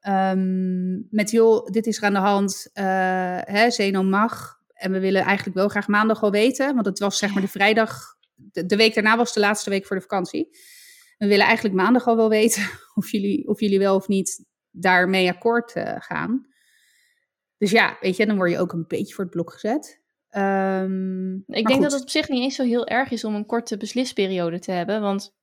Ehm, met joh, dit is er aan de hand. hè, mag. En we willen eigenlijk wel graag maandag al weten. Want het was zeg maar de vrijdag... De, de week daarna was de laatste week voor de vakantie. We willen eigenlijk maandag al wel weten <laughs> of jullie, of jullie wel of niet daarmee akkoord eh, gaan. Dus ja, weet je, dan word je ook een beetje voor het blok gezet. Ehm, Ik denk goed. dat het op zich niet eens zo heel erg is om een korte beslisperiode te hebben. Want,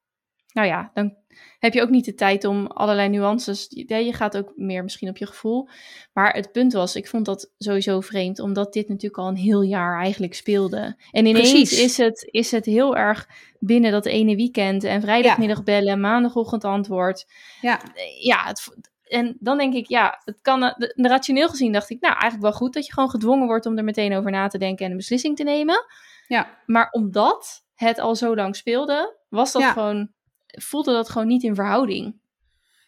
nou ja, dan heb je ook niet de tijd om allerlei nuances. Ja, je gaat ook meer misschien op je gevoel. Maar het punt was, ik vond dat sowieso vreemd, omdat dit natuurlijk al een heel jaar eigenlijk speelde. En ineens Precies. is het, is het heel erg binnen dat ene weekend en vrijdagmiddag bellen, maandagochtend antwoord. Ja, Ja, het, en dan denk ik, ja, het kan, eh, rationeel gezien dacht ik, nou eigenlijk wel goed dat je gewoon gedwongen wordt om er meteen over na te denken en een beslissing te nemen. ja, Maar omdat het al zo lang speelde, was dat Ja. gewoon, voelde dat gewoon niet in verhouding.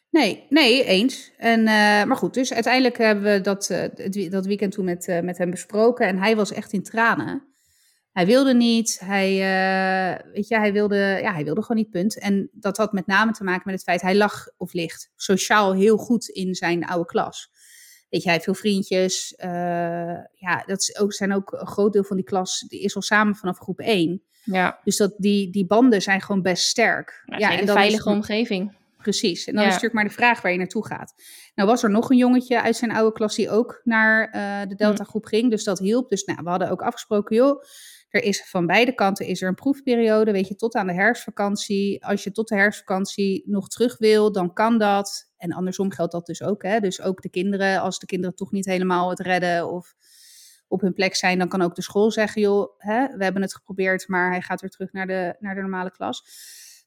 nee, nee, eens. En, eh, maar goed, dus uiteindelijk hebben we dat, eh, dat weekend toen met, eh, met hem besproken. En hij was echt in tranen. Hij wilde niet, hij, weet je, hij wilde, ja, hij wilde gewoon niet, punt. En dat had met name te maken met het feit, hij lag of ligt sociaal heel goed in zijn oude klas. Weet je, hij heeft veel vriendjes. ja, dat is ook, zijn ook een groot deel van die klas, die is al samen vanaf groep 1. Ja, Dus dat, die, die banden zijn gewoon best sterk. ja, een en hele dan is veilige omgeving. Precies. En dan Ja. is natuurlijk maar de vraag waar je naartoe gaat. Nou was er nog een jongetje uit zijn oude klas die ook naar eh, de Delta groep ging. Dus dat hielp. Dus nou, we hadden ook afgesproken, joh, er is van beide kanten is er een proefperiode, weet je, tot aan de herfstvakantie. Als je tot de herfstvakantie nog terug wil, dan kan dat. En andersom geldt dat dus ook. Hè? Dus ook de kinderen, als de kinderen toch niet helemaal het redden of op hun plek zijn, dan kan ook de school zeggen, joh, hè, we hebben het geprobeerd, maar hij gaat weer terug naar de, naar de normale klas.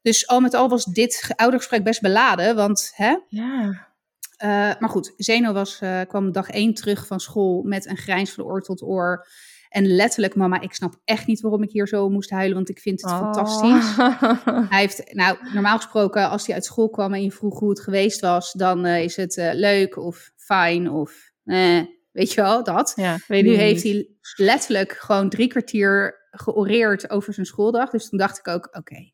Dus al met al was dit ge- oudergesprek best beladen, want hè, Ja, eh, maar goed, Zeno was, eh, kwam dag één terug van school met een grijns van oor tot oor. En letterlijk, mama, ik snap echt niet waarom ik hier zo moest huilen, want ik vind het Oh. fantastisch. <laughs> Hij heeft, nou, normaal gesproken, als hij uit school kwam en je vroeg hoe het geweest was, dan eh, is het leuk of fijn of eh, weet je wel, dat. ja, weet nu heeft hij letterlijk gewoon drie kwartier georeerd over zijn schooldag. Dus toen dacht ik ook, oké,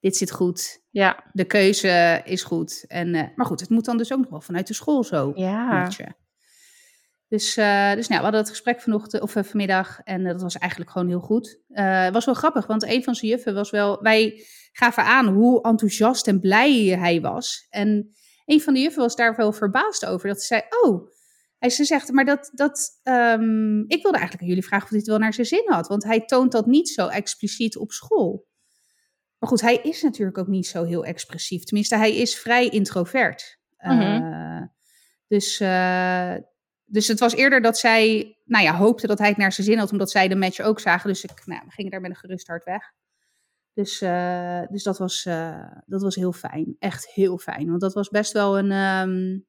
dit zit goed. Ja, De keuze is goed. En, eh, maar goed, het moet dan dus ook nog wel vanuit de school zo ja. Dus, uh, dus nou, we hadden het gesprek vanochtend of uh, vanmiddag en dat was eigenlijk gewoon heel goed. Het was wel grappig, want een van zijn juffen was wel. Wij gaven aan hoe enthousiast en blij hij was. En een van de juffen was daar wel verbaasd over. Dat ze zei: Oh, hij ze zegt, maar dat. dat um, ik wilde eigenlijk aan jullie vragen of hij het wel naar zijn zin had. Want hij toont dat niet zo expliciet op school. Maar goed, hij is natuurlijk ook niet zo heel expressief. Tenminste, hij is vrij introvert. Mm -hmm. dus dus het was eerder dat zij, nou ja, hoopte dat hij het naar zijn zin had, omdat zij de match ook zagen. Dus ik, nou, we gingen daar met een gerust hart weg. Dus, uh, dus dat, was, dat was heel fijn. Echt heel fijn. Want dat was best wel een, um, nou,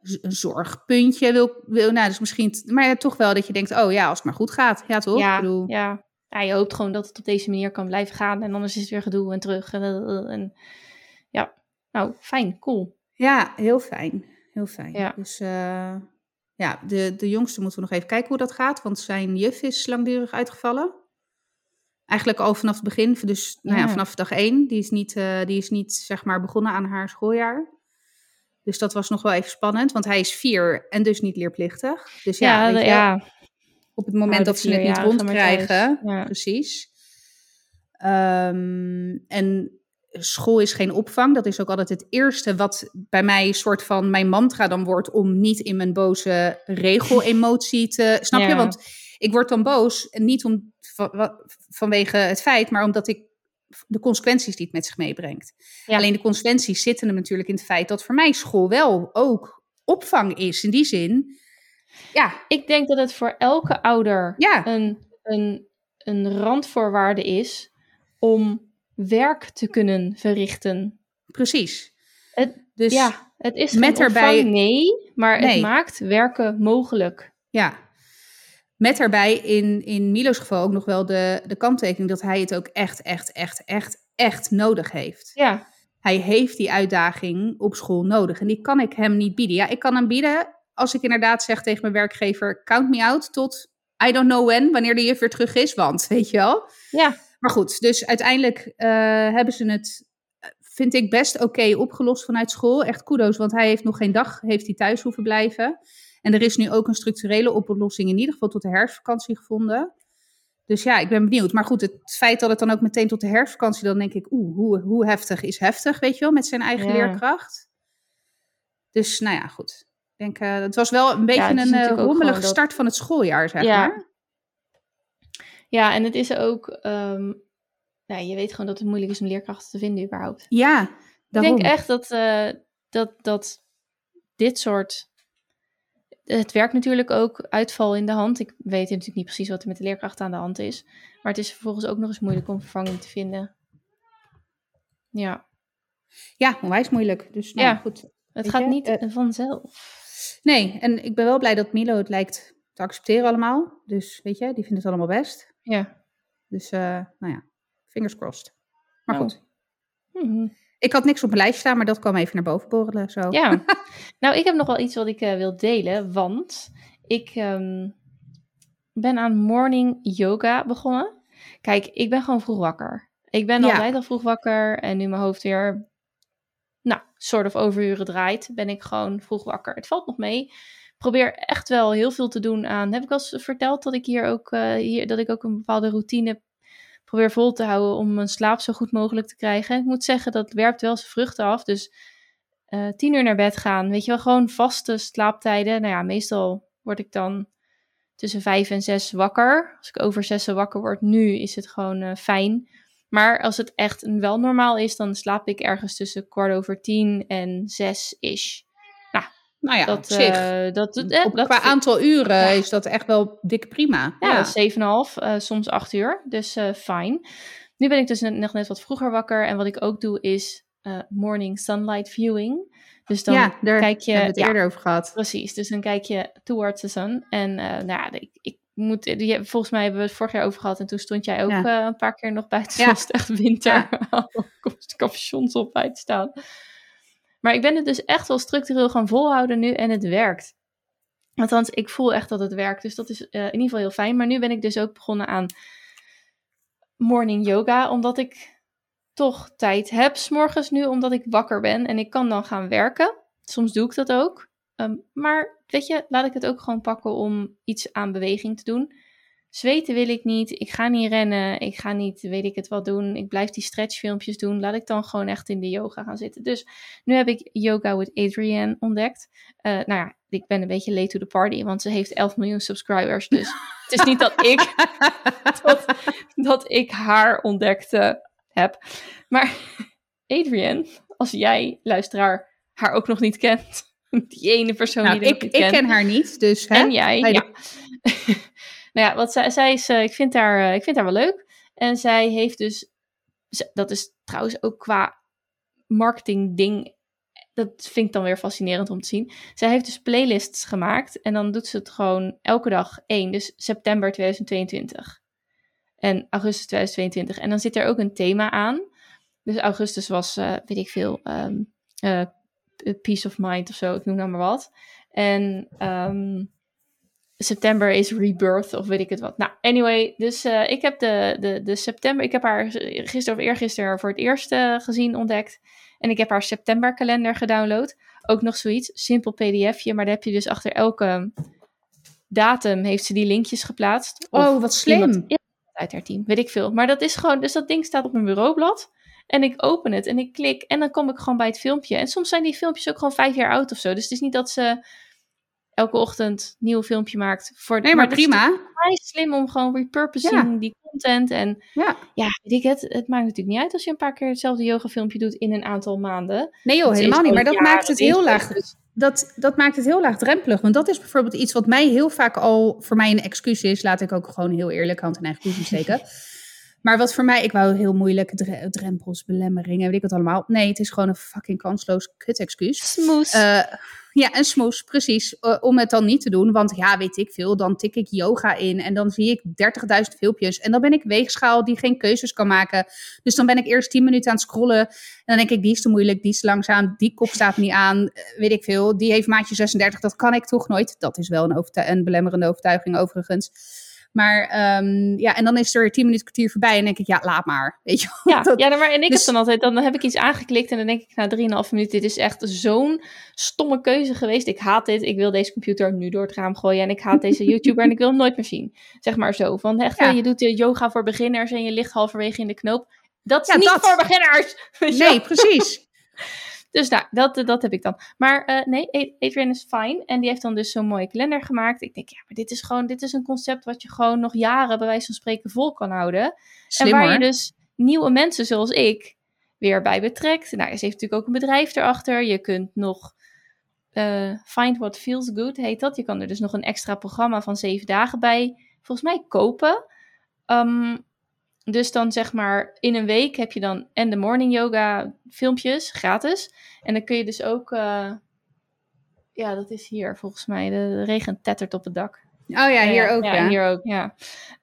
een zorgpuntje. Wil, wil, nou, dus misschien, maar ja, toch wel dat je denkt, oh ja, als het maar goed gaat. Ja, toch? Ja, ik bedoel, ja. ja, je hoopt gewoon dat het op deze manier kan blijven gaan. En anders is het weer gedoe en terug. En, en ja, nou, fijn, cool. Ja, heel fijn heel fijn. Ja. Dus uh, ja, de, de jongste moeten we nog even kijken hoe dat gaat, want zijn juf is langdurig uitgevallen. Eigenlijk al vanaf het begin, dus. Nou ja, vanaf dag één. Die is, niet, uh, die is niet, zeg maar, begonnen aan haar schooljaar. Dus dat was nog wel even spannend, want hij is vier en dus niet leerplichtig. Dus ja, ja, weet je, ja. op het moment dat ze het niet rondkrijgen, precies. Um, en school is geen opvang. Dat is ook altijd het eerste wat bij mij een soort van mijn mantra dan wordt om niet in mijn boze regel-emotie te. Snap je? Want ik word dan boos en niet om, van, vanwege het feit, maar omdat ik de consequenties die het met zich meebrengt. Alleen de consequenties zitten er natuurlijk in het feit dat voor mij school wel ook opvang is. In die zin, ja. Ik denk dat het voor elke ouder een, een, een randvoorwaarde is om werk te kunnen verrichten. Precies. Het, dus ja, het is met erbij nee, maar nee. het maakt werken mogelijk. Ja. Met erbij in, in Milo's geval ook nog wel de, de kanttekening dat hij het ook echt, echt, echt, echt, echt nodig heeft. Ja. Hij heeft die uitdaging op school nodig en die kan ik hem niet bieden. Ja, ik kan hem bieden als ik inderdaad zeg tegen mijn werkgever: count me out tot I don't know when, wanneer de juf weer terug is, want weet je wel. Ja. Maar goed, dus uiteindelijk uh, hebben ze het, vind ik, best oké opgelost vanuit school. Echt kudo's, want hij heeft nog geen dag heeft hij thuis hoeven blijven. En er is nu ook een structurele oplossing in ieder geval tot de herfstvakantie gevonden. Dus ja, ik ben benieuwd. Maar goed, het feit dat het dan ook meteen tot de herfstvakantie, dan denk ik, oeh, hoe, hoe heftig is heftig, weet je wel, met zijn eigen ja. leerkracht. Dus nou ja, goed. Ik denk, uh, het was wel een beetje ja, een uh, rommelige start dat... van het schooljaar, zeg ja. maar. Ja, en het is ook, um, nou, je weet gewoon dat het moeilijk is om leerkrachten te vinden überhaupt. Ja, daarom. Ik denk echt dat, uh, dat, dat dit soort, het werkt natuurlijk ook uitval in de hand. Ik weet natuurlijk niet precies wat er met de leerkrachten aan de hand is. Maar het is vervolgens ook nog eens moeilijk om vervanging te vinden. Ja. Ja, onwijs moeilijk. Dus nou, ja, goed. Het gaat je? niet uh, vanzelf. Nee, en ik ben wel blij dat Milo het lijkt te accepteren allemaal. Dus weet je, die vindt het allemaal best. Ja. Dus, uh, nou ja, fingers crossed. Maar oh. goed. Mm-hmm. Ik had niks op mijn lijst staan, maar dat kwam even naar boven borrelen. Zo. Ja. <laughs> nou, ik heb nog wel iets wat ik uh, wil delen, want ik um, ben aan morning yoga begonnen. Kijk, ik ben gewoon vroeg wakker. Ik ben Ja. altijd al vroeg wakker en nu mijn hoofd weer, nou, soort of overuren draait, ben ik gewoon vroeg wakker. Het valt nog mee. Ik probeer echt wel heel veel te doen aan. Heb ik al eens verteld dat ik hier ook, uh, hier, dat ik ook een bepaalde routine probeer vol te houden om mijn slaap zo goed mogelijk te krijgen. Ik moet zeggen, dat werpt wel zijn vruchten af. Dus uh, tien uur naar bed gaan, weet je wel, gewoon vaste slaaptijden. Nou ja, meestal word ik dan tussen vijf en zes wakker. Als ik over zes wakker word, nu is het gewoon uh, fijn. Maar als het echt wel normaal is, dan slaap ik ergens tussen kwart over tien en zes is. Nou, ja, dat, zich. eh, dat, eh, op, dat qua aantal uren Ja. is dat echt wel dik prima. Ja, is 7,5, eh, soms 8 uur. Dus eh fijn. Nu ben ik dus net- nog net wat vroeger wakker. En wat ik ook doe is eh, morning sunlight viewing. Dus dan ja, daar kijk je... hebben we het ja, eerder over gehad. Precies, dus dan kijk je towards the sun. En eh, nou ja, ik, ik moet, volgens mij hebben we het vorig jaar over gehad. En toen stond jij ook Ja. eh, een paar keer nog buiten. Ja. Ja. was het echt winter. Capuchons <laughs> op te staan. Maar ik ben het dus echt wel structureel gaan volhouden nu. En het werkt. Althans, ik voel echt dat het werkt. Dus dat is eh, in ieder geval heel fijn. Maar nu ben ik dus ook begonnen aan morning yoga. Omdat ik toch tijd heb, morgens nu, omdat ik wakker ben. En ik kan dan gaan werken. Soms doe ik dat ook. Ehm, maar weet je, laat ik het ook gewoon pakken om iets aan beweging te doen. Zweten wil ik niet. Ik ga niet rennen. Ik ga niet, weet ik het wat doen. Ik blijf die stretchfilmpjes doen. Laat ik dan gewoon echt in de yoga gaan zitten. Dus nu heb ik Yoga with Adrienne ontdekt. Uh, nou ja, ik ben een beetje late to the party, want ze heeft 11 miljoen subscribers. Dus <laughs> het is niet dat ik, <laughs> dat, dat ik haar ontdekte heb. Maar Adrienne, als jij, luisteraar, haar ook nog niet kent. <laughs> Die ene persoon nou, die ik, niet ik kent. ken haar niet, dus... Hè? En jij, ja. Nou ja, wat zij, zij is, eh, ik, vind haar, eh, ik vind haar wel leuk. En zij heeft dus, dat is trouwens ook qua marketing ding, dat vind ik dan weer fascinerend om te zien. Zij heeft dus playlists gemaakt en dan doet ze het gewoon elke dag één. Dus september 2022 en augustus 2022. En dan zit er ook een thema aan. Dus augustus was, eh, weet ik veel, eh, peace of mind of zo, ik noem nou maar wat. En ehm, september is rebirth of weet ik het wat. Nou, anyway, dus eh, ik heb de, de, de september, ik heb haar gisteren of eergisteren voor het eerst eh, gezien, ontdekt. En ik heb haar septemberkalender gedownload. Ook nog zoiets, simpel pdfje, maar daar heb je dus achter elke datum heeft ze die linkjes geplaatst. Oh, wat slim. uit haar team, weet ik veel. Maar dat is gewoon, dus dat ding staat op mijn bureaublad. En ik open het en ik klik en dan kom ik gewoon bij het filmpje. En soms zijn die filmpjes ook gewoon vijf jaar oud of zo. Dus het is niet dat ze elke ochtend een nieuw filmpje maakt. Voor, Nee, maar is prima. vrij slim om gewoon repurposing die content. En Ja. ja, weet ik het. Het maakt natuurlijk niet uit als je een paar keer hetzelfde yoga filmpje doet in een aantal maanden. Nee joh, is helemaal niet. Maar dat maakt het heel laag. dus- Dat, dat maakt het heel laagdrempelig. Want dat is bijvoorbeeld iets wat mij heel vaak al voor mij een excuus is. Laat ik ook gewoon heel eerlijk hand in eigen boezem steken. <laughs> Maar wat voor mij, ik wou heel moeilijke dre- drempels, belemmeringen, weet ik wat allemaal. Nee, het is gewoon een fucking kansloos kut-excuus. Smooth. Eh, ja, een smoes, precies. Eh, om het dan niet te doen. Want ja, weet ik veel. Dan tik ik yoga in en dan zie ik 30.000 filmpjes. En dan ben ik weegschaal die geen keuzes kan maken. Dus dan ben ik eerst 10 minuten aan het scrollen. En dan denk ik, die is te moeilijk, die is te langzaam. Die kop staat niet aan, eh, weet ik veel. Die heeft maatje 36, dat kan ik toch nooit. Dat is wel een, een belemmerende overtuiging overigens. Maar ehm, ja, en dan is er 10 minuten kwartier voorbij. En denk ik, ja, laat maar. Weet je. Ja, <laughs> Dat- ja maar en ik dus- heb dan altijd, dan heb ik iets aangeklikt en dan denk ik na 3,5 minuten, dit is echt zo'n stomme keuze geweest. Ik haat dit, ik wil deze computer nu door het raam gooien en ik haat deze <laughs> YouTuber en ik wil hem nooit meer zien. Zeg maar zo, van echt, Ja. wel, je doet de yoga voor beginners en je ligt halverwege in de knoop. Dat is Ja, niet dat. voor beginners! <laughs> Nee, precies. Dus nou, dat, dat heb ik dan. Maar eh, nee, Adrian is fijn. En die heeft dan dus zo'n mooie kalender gemaakt. Ik denk, ja, maar dit is gewoon, dit is een concept wat je gewoon nog jaren bij wijze van spreken vol kan houden. Slim en waar hoor. je dus nieuwe mensen zoals ik weer bij betrekt. Nou, ze heeft natuurlijk ook een bedrijf erachter. Je kunt nog eh, Find What Feels Good, heet dat. Je kan er dus nog een extra programma van zeven dagen bij, volgens mij, kopen. Ehm, dus dan zeg maar, in een week heb je dan en de morning yoga filmpjes, gratis. En dan kun je dus ook, eh, ja, dat is hier volgens mij, de, regen tettert op het dak. Oh ja, hier ook, ja. Ja, hier ook, ja.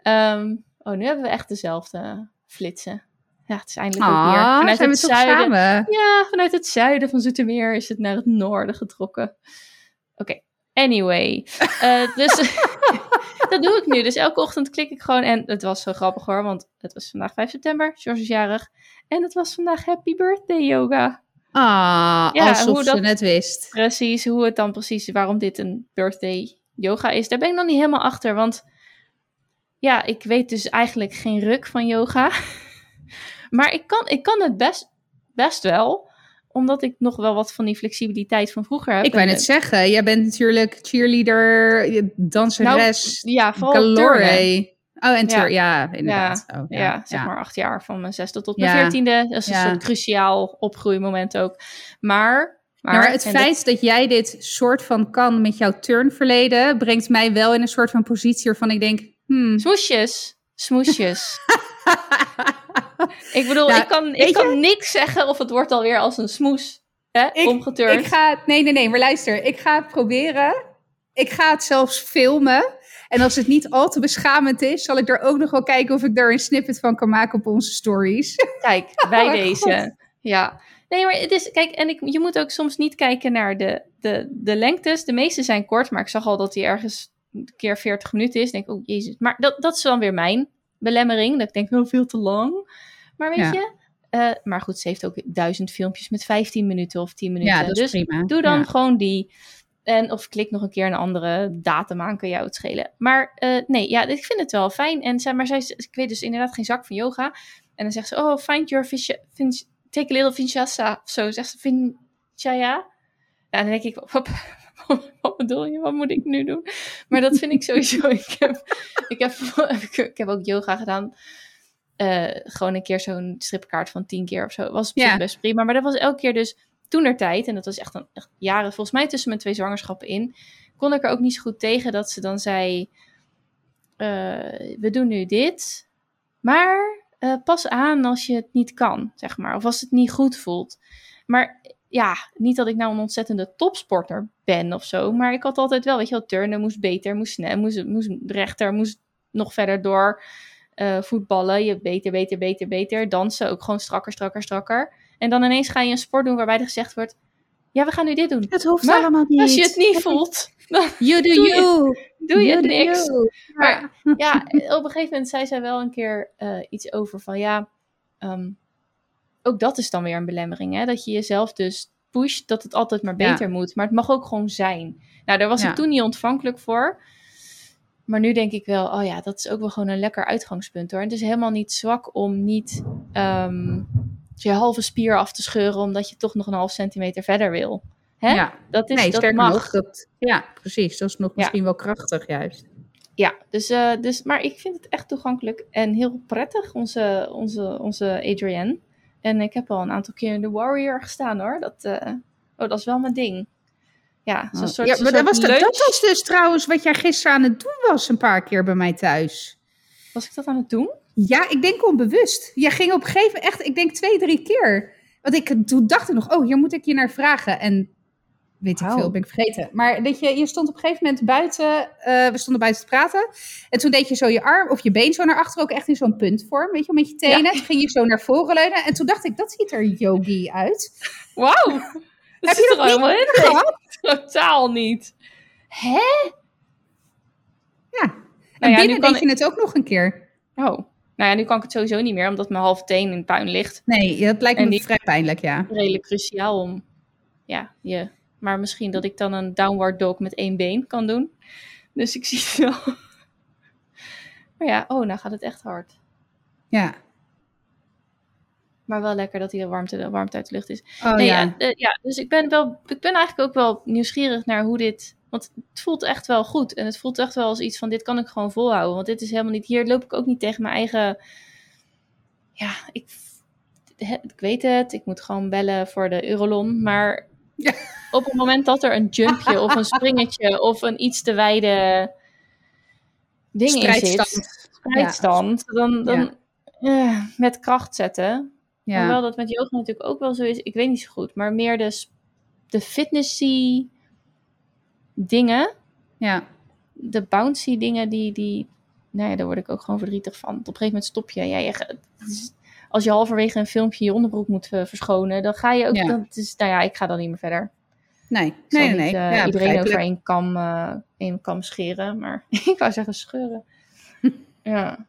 Ehm, oh, nu hebben we echt dezelfde flitsen. Ja, het is eindelijk ook weer. Vanuit het zuiden. samen? Ja, vanuit het zuiden van Zoetermeer is het naar het noorden getrokken. Oké, anyway. Eh, dus <laughs> <laughs> dat doe ik nu. Dus elke ochtend klik ik gewoon. En het was zo grappig hoor, want het was vandaag 5 september. George is jarig. En het was vandaag Happy Birthday Yoga. Ah, Ja, alsof hoe ze dat- het wist. Precies, hoe het dan precies, waarom dit een birthday yoga is. Daar ben ik nog niet helemaal achter, want ja, ik weet dus eigenlijk geen ruk van yoga. <laughs> maar ik kan, ik kan het best, best wel, omdat ik nog wel wat van die flexibiliteit van vroeger heb. Ik wou net zeggen, jij bent natuurlijk cheerleader, danseres, Nou, Ja, galore. Oh, en tur ja. inderdaad. Oh, Ja, zeg maar acht jaar, van mijn zesde tot Ja. mijn veertiende. Dat is een Ja. soort cruciaal opgroeimoment ook. Maar, maar, Ja, maar het feit dat jij dit soort van kan met jouw turnverleden, brengt mij wel in een soort van positie waarvan ik denk, hmm, Smoesjes, smoesjes. <laughs> <laughs> Ik bedoel, Nou, ik kan, ik kan niks zeggen of het wordt alweer als een smoes hè, Ik- omgeturnd. Ik ga nee, nee, nee, maar luister. Ik ga het proberen. Ik ga het zelfs filmen. En als het niet al te beschamend is, zal ik er ook nog wel kijken of ik daar een snippet van kan maken op onze stories. <laughs> Kijk, bij Oh, deze. Ja. Nee, maar het is, kijk, en ik, je moet ook soms niet kijken naar de, de, de lengtes. De meeste zijn kort, maar ik zag al dat die ergens een keer 40 minuten is. Ik denk, oh jezus. Maar dat, dat is dan weer mijn belemmering. Dat ik denk, wel veel te lang. Maar weet Ja. je, eh, maar goed, ze heeft ook duizend filmpjes met 15 minuten of 10 minuten. Ja, dat is dus prima. Doe dan Ja. gewoon die. En of klik nog een keer een andere datum aan, kan jou het schelen. Maar uh, nee, ja, ik vind het wel fijn. En zij, maar zij, ik weet dus inderdaad geen zak van yoga. En dan zegt ze, oh, find your fish, take a little vinyasa. Of zo, zegt ze, vinchaya. Nou, dan denk ik, <laughs> wat, wat bedoel je? Wat moet ik nu doen? Maar dat vind ik sowieso. <laughs> ik, heb, ik, heb, <laughs> ik heb ook yoga gedaan. Uh, gewoon een keer zo'n stripkaart van tien keer of zo. Was best prima. Maar dat was elke keer dus toen er tijd, en dat was echt, een, echt jaren, volgens mij tussen mijn twee zwangerschappen in, kon ik er ook niet zo goed tegen dat ze dan zei: uh, We doen nu dit, maar uh, pas aan als je het niet kan, zeg maar, of als het niet goed voelt. Maar ja, niet dat ik nou een ontzettende topsporter ben of zo, maar ik had altijd wel, weet je wel, turnen moest beter, moest snel, moest, moest rechter, moest nog verder door. Uh, voetballen, je beter, beter, beter, beter. Dansen ook gewoon strakker, strakker, strakker. En dan ineens ga je een sport doen waarbij er gezegd wordt: Ja, we gaan nu dit doen. Het hoeft allemaal niet. Als je het niet voelt, <laughs> you do doe you. Je, doe je you niks. You. Maar ja, op een gegeven moment zei zij wel een keer uh, iets over van ja. Um, ook dat is dan weer een belemmering, hè? Dat je jezelf dus pusht dat het altijd maar beter ja. moet. Maar het mag ook gewoon zijn. Nou, daar was ja. ik toen niet ontvankelijk voor. Maar nu denk ik wel, oh ja, dat is ook wel gewoon een lekker uitgangspunt hoor. En het is helemaal niet zwak om niet um, je halve spier af te scheuren, omdat je toch nog een half centimeter verder wil. Hè? Ja, dat is, nee, dat sterker mag. nog, dat, ja, precies. Dat is nog misschien wel krachtig juist. Ja, dus, uh, dus, maar ik vind het echt toegankelijk en heel prettig, onze, onze, onze Adrienne. En ik heb al een aantal keer in de Warrior gestaan hoor. Dat, uh, oh, dat is wel mijn ding. Ja, zo'n soort, ja maar dat, was, lunch. dat was dus trouwens wat jij gisteren aan het doen was een paar keer bij mij thuis. Was ik dat aan het doen? Ja, ik denk onbewust. Jij ging op een gegeven moment echt, ik denk twee, drie keer. Want ik, toen dacht ik nog, oh, hier moet ik je naar vragen. En weet ik veel, ben ik vergeten. Maar dat je, je stond op een gegeven moment buiten, uh, we stonden buiten te praten. En toen deed je zo je arm of je been zo naar achter, ook echt in zo'n puntvorm, weet je, met je tenen. Ja. Toen ging je zo naar voren leunen. En toen dacht ik, dat ziet er yogi uit. Wauw! <laughs> Heb je dat niet helemaal in? <laughs> gehad? <laughs> Totaal niet. Hè? Ja. En Nou ja, binnen deed je het ook nog een keer. Oh. Nou ja, nu kan ik het sowieso niet meer, omdat mijn halve teen in puin ligt. Nee, dat lijkt En me die- vrij pijnlijk, ja. Redelijk cruciaal om, ja, je... Maar misschien dat ik dan een downward dog met één been kan doen. Dus ik zie het wel. <laughs> Maar ja, oh, nou gaat het echt hard. Ja. Maar wel lekker dat die warmte, de warmte uit de lucht is. Oh nee, ja. ja. eh, ja, dus ik ben, wel, ik ben eigenlijk ook wel nieuwsgierig naar hoe dit... Want het voelt echt wel goed. En het voelt echt wel als iets van, dit kan ik gewoon volhouden. Want dit is helemaal niet... Hier loop ik ook niet tegen mijn eigen... Ja, ik, ik weet het. Ik moet gewoon bellen voor de Eurolon. Maar Ja. op het moment dat er een jumpje of een springetje... of een iets te wijde ding in Strijdstand. zit... Strijdstand. Dan, dan eh, met kracht zetten. Ja. Hoewel dat met yoga natuurlijk ook wel zo is. Ik weet niet zo goed. Maar meer de, de fitnessy dingen. ja. De bouncy dingen die... die nou ja, daar word ik ook gewoon verdrietig van. Op een gegeven moment stop je. Ja, je ga- het is- als je halverwege een filmpje je onderbroek moet eh, verschonen... dan ga je ook... Ja. Is, nou ja, ik ga dan niet meer verder. Nee, nee, nee. niet, eh, ja, iedereen over één kam, eh, één kam scheren. Maar <laughs> ik wou zeggen scheuren. <laughs> ja.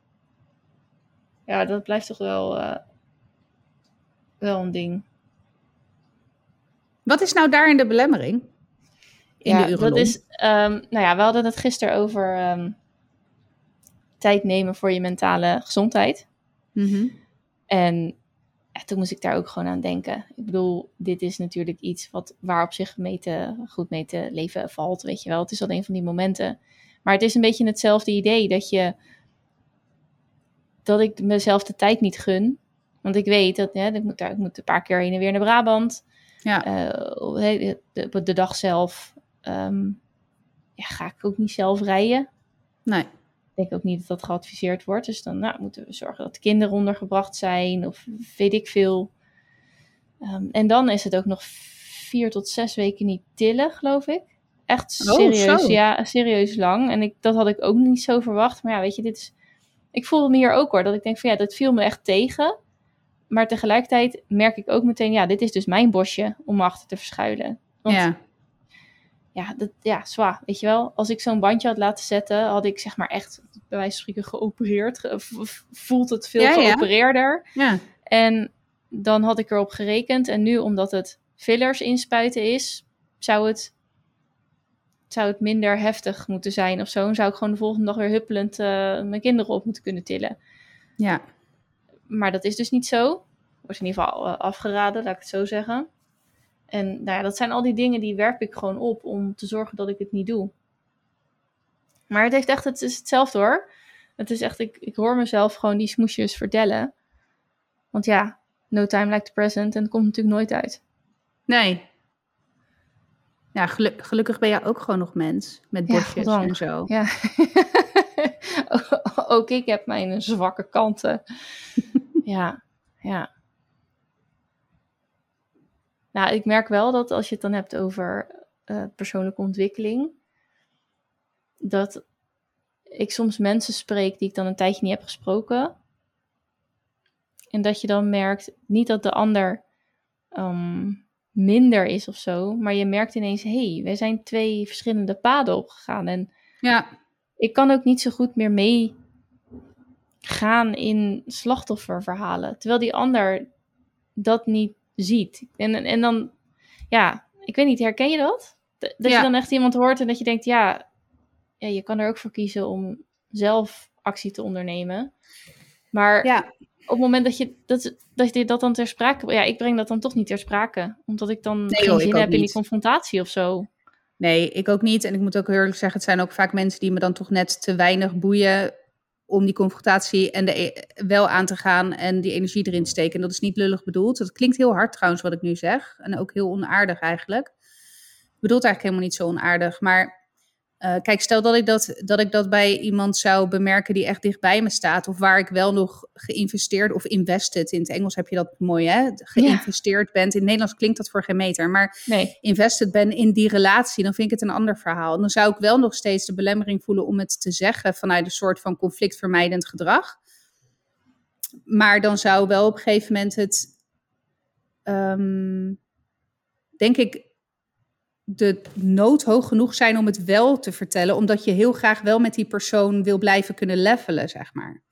Ja, dat blijft toch wel... wel een ding. Wat is nou daarin de belemmering? In ja, de dat is. ehm, nou ja, we hadden het gisteren over ehm, tijd nemen voor je mentale gezondheid. Mhm. En ja, toen moest ik daar ook gewoon aan denken. Ik bedoel, dit is natuurlijk iets wat, waar op zich mee te, goed mee te leven valt, weet je wel. Het is al een van die momenten. Maar het is een beetje hetzelfde idee dat je dat ik mezelf de tijd niet gun. Want ik weet dat hè, ik, moet daar, ik moet een paar keer heen en weer naar Brabant. Ja. Eh, de, de, de dag zelf ehm, ja, ga ik ook niet zelf rijden. Nee. Ik denk ook niet dat dat geadviseerd wordt. Dus dan nou, moeten we zorgen dat de kinderen ondergebracht zijn of weet ik veel. Ehm, en dan is het ook nog vier tot zes weken niet tillen, geloof ik. Echt Oh, serieus, zo. ja, serieus lang. En ik, dat had ik ook niet zo verwacht. Maar ja, weet je, dit is... Ik voelde me hier ook hoor, dat ik denk van ja, dat viel me echt tegen. Maar tegelijkertijd merk ik ook meteen, ja, dit is dus mijn bosje om me achter te verschuilen. Want ja. Ja, dat, ja, zwaar. Weet je wel, als ik zo'n bandje had laten zetten, had ik zeg maar echt, bij wijze van spreken, geopereerd. Voelt het veel Ja, ja. geopereerder. ja. En dan had ik erop gerekend. En nu, omdat het fillers inspuiten is, zou het zou het minder heftig moeten zijn of zo. En zou ik gewoon de volgende dag weer huppelend eh, mijn kinderen op moeten kunnen tillen. Ja. Maar dat is dus niet zo. Wordt in ieder geval eh, afgeraden, laat ik het zo zeggen. En nou ja, dat zijn al die dingen die werp ik gewoon op om te zorgen dat ik het niet doe. Maar het heeft echt, het is hetzelfde hoor. Het is echt, ik, ik hoor mezelf gewoon die smoesjes vertellen. Want ja, no time like the present en het komt natuurlijk nooit uit. Nee. Ja, gelukkig ben je ook gewoon nog mens. Met bosjes ja, en zo. Ja. <laughs> ook ik heb mijn zwakke kanten. <laughs> ja, ja. Nou, ik merk wel dat als je het dan hebt over uh, persoonlijke ontwikkeling, dat ik soms mensen spreek die ik dan een tijdje niet heb gesproken. En dat je dan merkt, niet dat de ander ehm, minder is of zo, maar je merkt ineens, hé, hey, wij zijn twee verschillende paden opgegaan. En ja. ik kan ook niet zo goed meer meegaan in slachtofferverhalen, terwijl die ander dat niet ziet. En, en dan, ja, ik weet niet, herken je dat? Dat je dan echt iemand hoort en dat je denkt, ja, ja, je kan er ook voor kiezen om zelf actie te ondernemen. Maar ja. op het moment dat je dat, dat je dat dan ter sprake... Ja, ik breng dat dan toch niet ter sprake. Omdat ik dan nee, geen zin heb niet. in die confrontatie of zo. Nee, ik ook niet. En ik moet ook eerlijk zeggen, het zijn ook vaak mensen die me dan toch net te weinig boeien om die confrontatie en de, e-, wel aan te gaan en die energie erin te steken. En dat is niet lullig bedoeld. Dat klinkt heel hard trouwens wat ik nu zeg. En ook heel onaardig eigenlijk. Ik bedoel eigenlijk helemaal niet zo onaardig. Maar uh, kijk, stel dat ik dat, dat ik dat bij iemand zou bemerken die echt dichtbij me staat. Of waar ik wel nog geïnvesteerd of invested. In het Engels heb je dat mooi, hè? Geïnvesteerd ja. bent. In het Nederlands klinkt dat voor geen meter. Maar nee. invested ben in die relatie, dan vind ik het een ander verhaal. Dan zou ik wel nog steeds de belemmering voelen om het te zeggen vanuit een soort van conflictvermijdend gedrag. Maar dan zou wel op een gegeven moment het, um, denk ik, de nood hoog genoeg zijn om het wel te vertellen, omdat je heel graag wel met die persoon wil blijven kunnen levelen, zeg maar.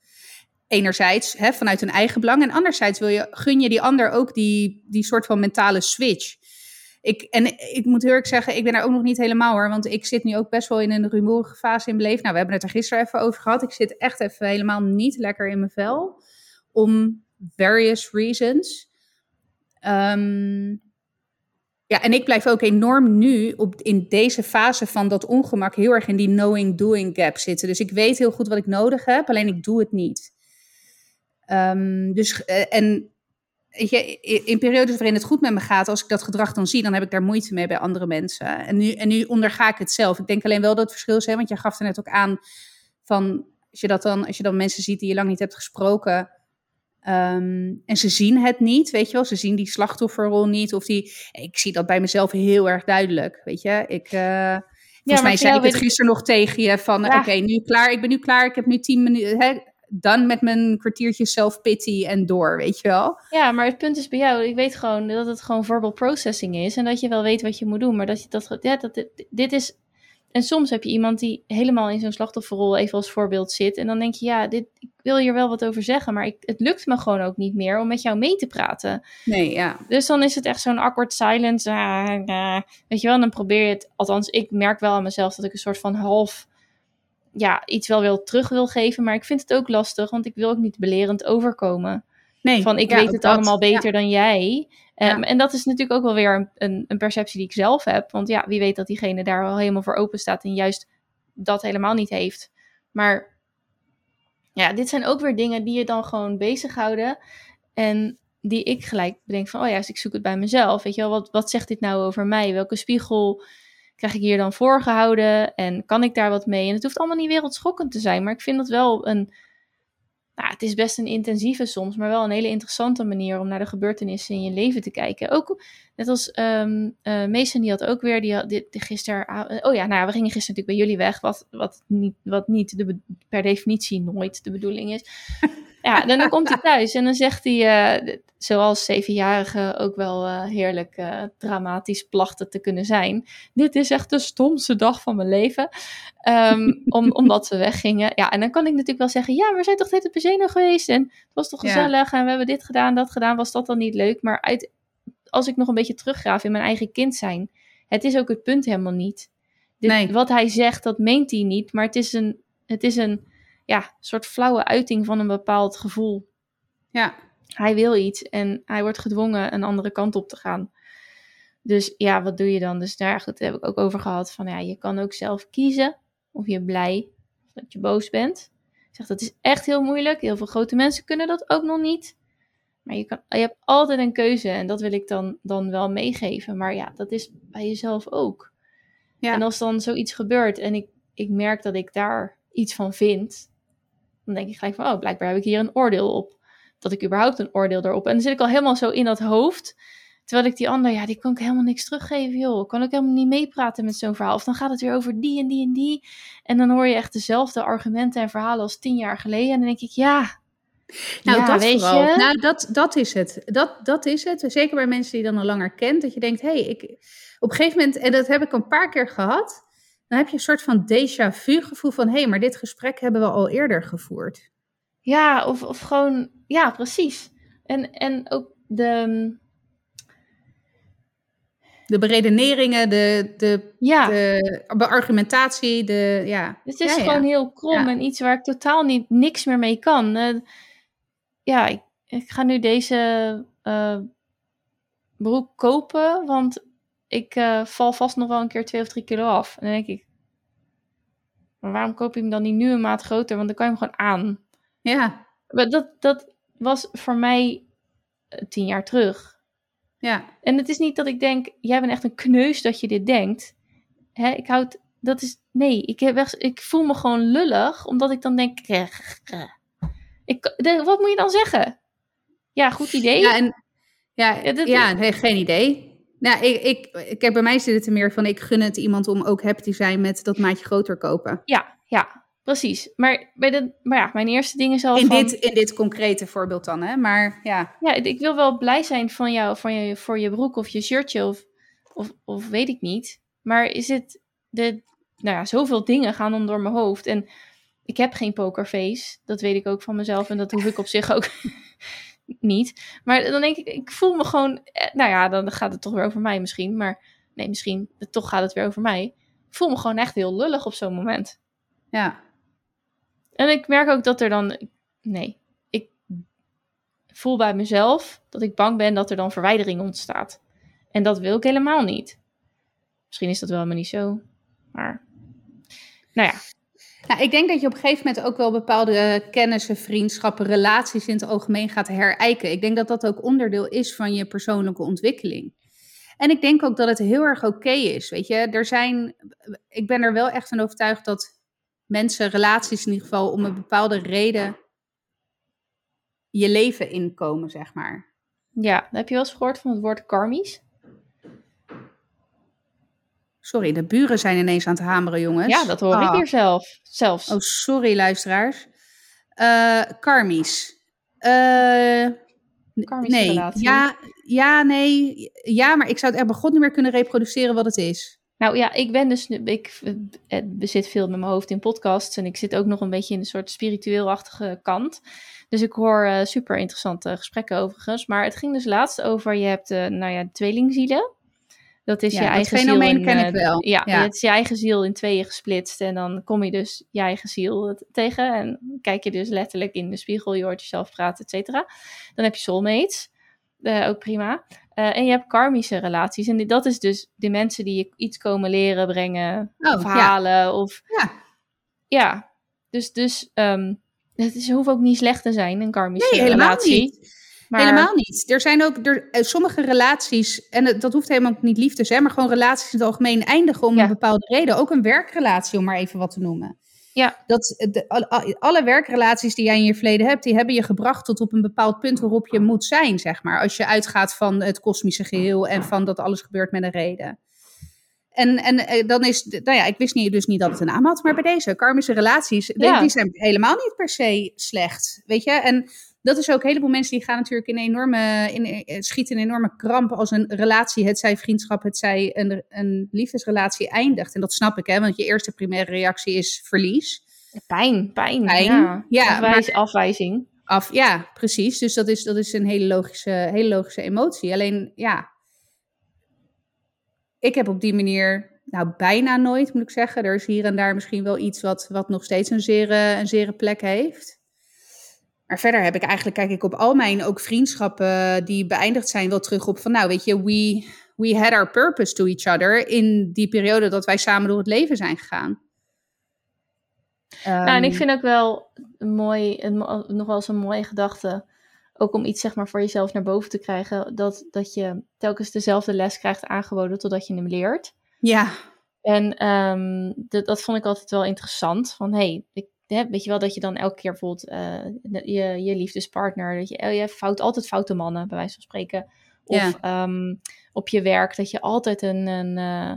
Enerzijds hè, vanuit een eigen belang, en anderzijds wil je, gun je die ander ook die, die soort van mentale switch. Ik, en ik moet heel erg zeggen, ik ben daar ook nog niet helemaal hoor, want ik zit nu ook best wel in een rumoerige fase in mijn leven. Nou, we hebben het er gisteren even over gehad. Ik zit echt even helemaal niet lekker in mijn vel, om various reasons. Um, ja, en ik blijf ook enorm nu op, in deze fase van dat ongemak heel erg in die knowing-doing gap zitten. Dus ik weet heel goed wat ik nodig heb, alleen ik doe het niet. Um, dus, uh, en je, in periodes waarin het goed met me gaat, als ik dat gedrag dan zie, dan heb ik daar moeite mee bij andere mensen. En nu, en nu onderga ik het zelf. Ik denk alleen wel dat het verschil is, hè, want je gaf er net ook aan van, als je, dat dan, als je dan mensen ziet die je lang niet hebt gesproken, Um, en ze zien het niet, weet je wel. Ze zien die slachtofferrol niet. Of die, ik zie dat bij mezelf heel erg duidelijk, weet je. Ik, uh, volgens mij zei ik het gisteren nog tegen je van... Ja. oké, nu klaar, ik ben nu klaar. Ik heb nu tien minuten... Hè, dan met mijn kwartiertje self-pity en door, weet je wel. Ja, maar het punt is bij jou, ik weet gewoon dat het gewoon verbal processing is en dat je wel weet wat je moet doen, maar dat je dat, ja, dat dit, dit is en soms heb je iemand die helemaal in zo'n slachtofferrol even als voorbeeld zit. En dan denk je, ja, dit, ik wil hier wel wat over zeggen, maar ik, het lukt me gewoon ook niet meer om met jou mee te praten. Nee, ja. Dus dan is het echt zo'n awkward silence. Ah, ah, weet je wel, dan probeer je het. Althans, ik merk wel aan mezelf dat ik een soort van half, ja, iets wel wil terug wil geven. Maar ik vind het ook lastig, want ik wil ook niet belerend overkomen. Nee, van ik weet het allemaal beter dan jij. Um, En dat is natuurlijk ook wel weer een, een, perceptie die ik zelf heb. Want ja, wie weet dat diegene daar al helemaal voor open staat en juist dat helemaal niet heeft. Maar ja, dit zijn ook weer dingen die je dan gewoon bezighouden. En die ik gelijk bedenk van, oh ja, ik zoek het bij mezelf. Weet je wel, wat, wat zegt dit nou over mij? Welke spiegel krijg ik hier dan voorgehouden? En kan ik daar wat mee? En het hoeft allemaal niet wereldschokkend te zijn, maar ik vind dat wel een nou, het is best een intensieve soms, maar wel een hele interessante manier om naar de gebeurtenissen in je leven te kijken. Ook net als um, uh, die had ook weer, die had die, die gisteren, oh ja, nou, we gingen gisteren natuurlijk bij jullie weg, wat, wat niet, wat niet de, per definitie nooit de bedoeling is. Ja, dan, dan komt hij thuis en dan zegt hij, uh, zoals zevenjarige ook wel uh, heerlijk uh, dramatisch plachten te kunnen zijn. Dit is echt de stomste dag van mijn leven. Um, <laughs> om, omdat we weggingen. Ja, en dan kan ik natuurlijk wel zeggen, ja, we zijn toch net op Bezeno geweest en het was toch gezellig ja. en we hebben dit gedaan, dat gedaan. Was dat dan niet leuk? Maar uit, als ik nog een beetje teruggraaf in mijn eigen kind zijn, het is ook het punt helemaal niet. Dit, Nee. Wat hij zegt, dat meent hij niet. Maar het is een, het is een ja, soort flauwe uiting van een bepaald gevoel. Ja, Hij wil iets en hij wordt gedwongen een andere kant op te gaan. Dus ja, wat doe je dan? Dus daar goed, daar heb ik ook over gehad. Van ja, je kan ook zelf kiezen of je blij of dat je boos bent. Ik zeg, dat is echt heel moeilijk. Heel veel grote mensen kunnen dat ook nog niet. Maar je, kan, je hebt altijd een keuze en dat wil ik dan, dan wel meegeven. Maar ja, dat is bij jezelf ook. Ja. En als dan zoiets gebeurt en ik, ik merk dat ik daar iets van vind, dan denk ik gelijk van, oh, blijkbaar heb ik hier een oordeel op. Dat ik überhaupt een oordeel erop. En dan zit ik al helemaal zo in dat hoofd. Terwijl ik die ander, ja, die kan ik helemaal niks teruggeven, joh. Ik kan ook helemaal niet meepraten met zo'n verhaal. Of dan gaat het weer over die en die en die. En dan hoor je echt dezelfde argumenten en verhalen als tien jaar geleden. En dan denk ik, ja, Nou, ja, dat weet vooral. je. Nou, dat, dat is het. Dat, dat is het. Zeker bij mensen die je dan al langer kent. Dat je denkt, hé, hey, ik... op een gegeven moment, en dat heb ik een paar keer gehad. Dan heb je een soort van déjà vu gevoel van, hé, hey, maar dit gesprek hebben we al eerder gevoerd. Ja, of, of gewoon, ja, precies. En, en ook de, De beredeneringen, de, de, ja, de beargumentatie, de, ja. het is Ja, ja. gewoon heel krom en iets waar ik totaal niet, niks meer mee kan. Eh, ja, ik, ik ga nu deze eh, broek kopen, want ik eh, val vast nog wel een keer twee of drie kilo af. En dan denk ik, maar waarom koop je hem dan niet nu een maat groter? Want dan kan je hem gewoon aan. Ja, Maar dat, dat was voor mij eh, tien jaar terug. ja. En het is niet dat ik denk, jij bent echt een kneus dat je dit denkt. Hè, ik houd, dat is, nee, ik, heb echt, ik voel me gewoon lullig, omdat ik dan denk, ik, de- wat moet je dan zeggen? Ja, goed idee. Ja, en, ja, Ja, dat- ja nee, geen idee. Nou, ik, ik, ik, kijk, bij mij zit het er meer van, ik gun het iemand om ook happy te zijn met dat maatje groter kopen. ja, ja, precies. Maar, bij de, maar ja, mijn eerste ding is al In van, dit, in dit concrete voorbeeld dan, hè? Maar ja, ja, ik wil wel blij zijn van jou, van je, voor je broek of je shirtje of, of, of weet ik niet. Maar is het, de, nou ja, zoveel dingen gaan dan door mijn hoofd. En ik heb geen pokerface, dat weet ik ook van mezelf. En dat hoef ik op zich ook niet. Maar dan denk ik, ik voel me gewoon, eh, nou ja, dan gaat het toch weer over mij misschien. Maar nee, misschien, toch gaat het weer over mij. Ik voel me gewoon echt heel lullig op zo'n moment. ja. En ik merk ook dat er dan. Nee, ik voel bij mezelf dat ik bang ben dat er dan verwijdering ontstaat. En dat wil ik helemaal niet. Misschien is dat wel helemaal niet zo. Maar. Nou ja, Nou, ik denk dat je op een gegeven moment ook wel bepaalde kennissen, vriendschappen, relaties in het algemeen gaat herijken. Ik denk dat dat ook onderdeel is van je persoonlijke ontwikkeling. En ik denk ook dat het heel erg oké is. Weet je, er zijn. Ik ben er wel echt van overtuigd dat mensen, relaties in ieder geval, om een bepaalde reden je leven inkomen, zeg maar. ja, heb je wel eens gehoord van het woord karmisch? Sorry, de buren zijn ineens aan het hameren, jongens. Ja, dat hoor ik Ah. hier zelf. Zelfs. Oh, sorry, luisteraars. Eh karmisch. Eh, Karmische nee. relatie. Ja, ja, nee. Ja, maar ik zou het echt bij God niet meer kunnen reproduceren wat het is. Nou ja, ik ben dus. nu- Ik eh, bezit veel met mijn hoofd in podcasts. En ik zit ook nog een beetje in een soort spiritueel-achtige kant. Dus ik hoor eh, super interessante gesprekken overigens. Maar het ging dus laatst over: je hebt, eh, nou ja, tweelingzielen. Dat is Ja, je eigen fenomeen ziel. in, ken eh, ik wel. Ja, Ja. het is je eigen ziel in tweeën gesplitst. En dan kom je dus je eigen ziel tegen. En kijk je dus letterlijk in de spiegel. Je hoort jezelf praten, et cetera. Dan heb je soulmates. eh, ook prima. Eh, en je hebt karmische relaties. En die- dat is dus de mensen die je iets komen leren, brengen, Oh, of ja. halen. Of, Ja. ja. Dus, dus ehm, het is, hoeft ook niet slecht te zijn, een karmische Nee, relatie. niet. Maar, Helemaal niet. Er zijn ook er, eh, sommige relaties, en het- dat hoeft helemaal niet lief te zijn, maar gewoon relaties in het algemeen eindigen om Ja. een bepaalde reden. Ook een werkrelatie, om maar even wat te noemen. Ja. Dat, de, alle, werkrelaties die jij in je verleden hebt, die hebben je gebracht tot op een bepaald punt waarop je moet zijn, zeg maar. Als je uitgaat van het kosmische geheel en van dat alles gebeurt met een reden. En, en eh, dan is, nou ja, ik wist niet, dus niet dat het een naam had, maar bij deze karmische relaties, die- Ja. die zijn helemaal niet per se slecht, weet je. En dat is ook, een heleboel mensen die gaan natuurlijk in enorme, in, eh, schieten in enorme kramp als een relatie, het zij vriendschap, het zij een, een liefdesrelatie eindigt. En dat snap ik, hè, want je eerste primaire reactie is verlies. Pijn, pijn. Pijn, Ja, ja, Afwijs- Afwijzing. Af, ja, precies. Dus dat is, dat is een hele logische, hele logische emotie. Alleen, ja, ik heb op die manier nou, bijna nooit moet ik zeggen. Er is hier en daar misschien wel iets wat, wat nog steeds een zere, een zere plek heeft. Maar verder heb ik eigenlijk, kijk ik op al mijn ook vriendschappen die beëindigd zijn, wel terug op van, nou weet je, we, we had our purpose to each other in die periode dat wij samen door het leven zijn gegaan. nou, en ik Ehm, vind ook wel een mooi, een, nog wel eens een mooie gedachte. Ook om iets zeg maar voor jezelf naar boven te krijgen. Dat, dat je telkens dezelfde les krijgt aangeboden totdat je hem leert. Ja, En ehm, dat, dat vond ik altijd wel interessant. Van hey, ik, hè, weet je wel dat je dan elke keer bijvoorbeeld eh, je, je liefdespartner. Dat je, oh, je fout, altijd foute mannen, bij wijze van spreken. Of Ja. ehm, op je werk dat je altijd een, een, eh,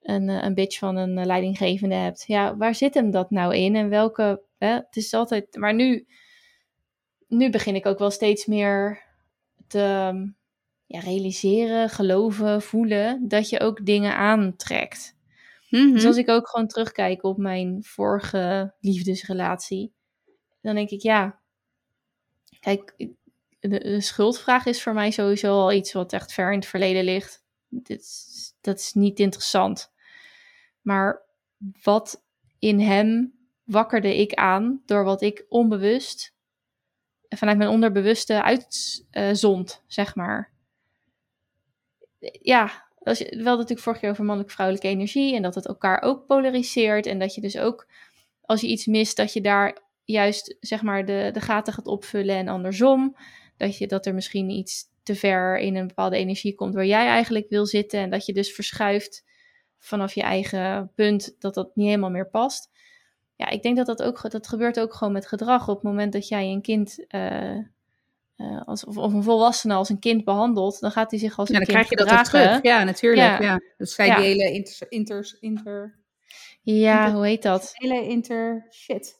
een, eh, een bitch van een leidinggevende hebt. Ja, waar zit hem dat nou in? En welke. Hè? Het is altijd. Maar nu, nu begin ik ook wel steeds meer te ja, realiseren, geloven, voelen dat je ook dingen aantrekt. Mhm. Dus als ik ook gewoon terugkijk op mijn vorige liefdesrelatie, dan denk ik ja. Kijk, de, de schuldvraag is voor mij sowieso al iets wat echt ver in het verleden ligt. Dit, dat is niet interessant. Maar wat in hem wakkerde ik aan door wat ik onbewust vanuit mijn onderbewuste uitzond, zeg maar. Ja, als je, wel natuurlijk vorige keer over mannelijk-vrouwelijke energie en dat het elkaar ook polariseert en dat je dus ook als je iets mist, dat je daar juist zeg maar de, de gaten gaat opvullen en andersom. Dat, je, dat er misschien iets te ver in een bepaalde energie komt waar jij eigenlijk wil zitten en dat je dus verschuift vanaf je eigen punt dat dat niet helemaal meer past. Ja, ik denk dat dat ook dat gebeurt ook gewoon met gedrag. Op het moment dat jij een kind eh, eh, als, of, of een volwassene als een kind behandelt, dan gaat hij zich als ja, een dan kind krijg je dat ook gedragen. terug. Ja, natuurlijk. Ja. Ja. Dat zijn Ja. die hele inter, inter, inter, Ja, Inter- hoe heet dat? hele inter, shit.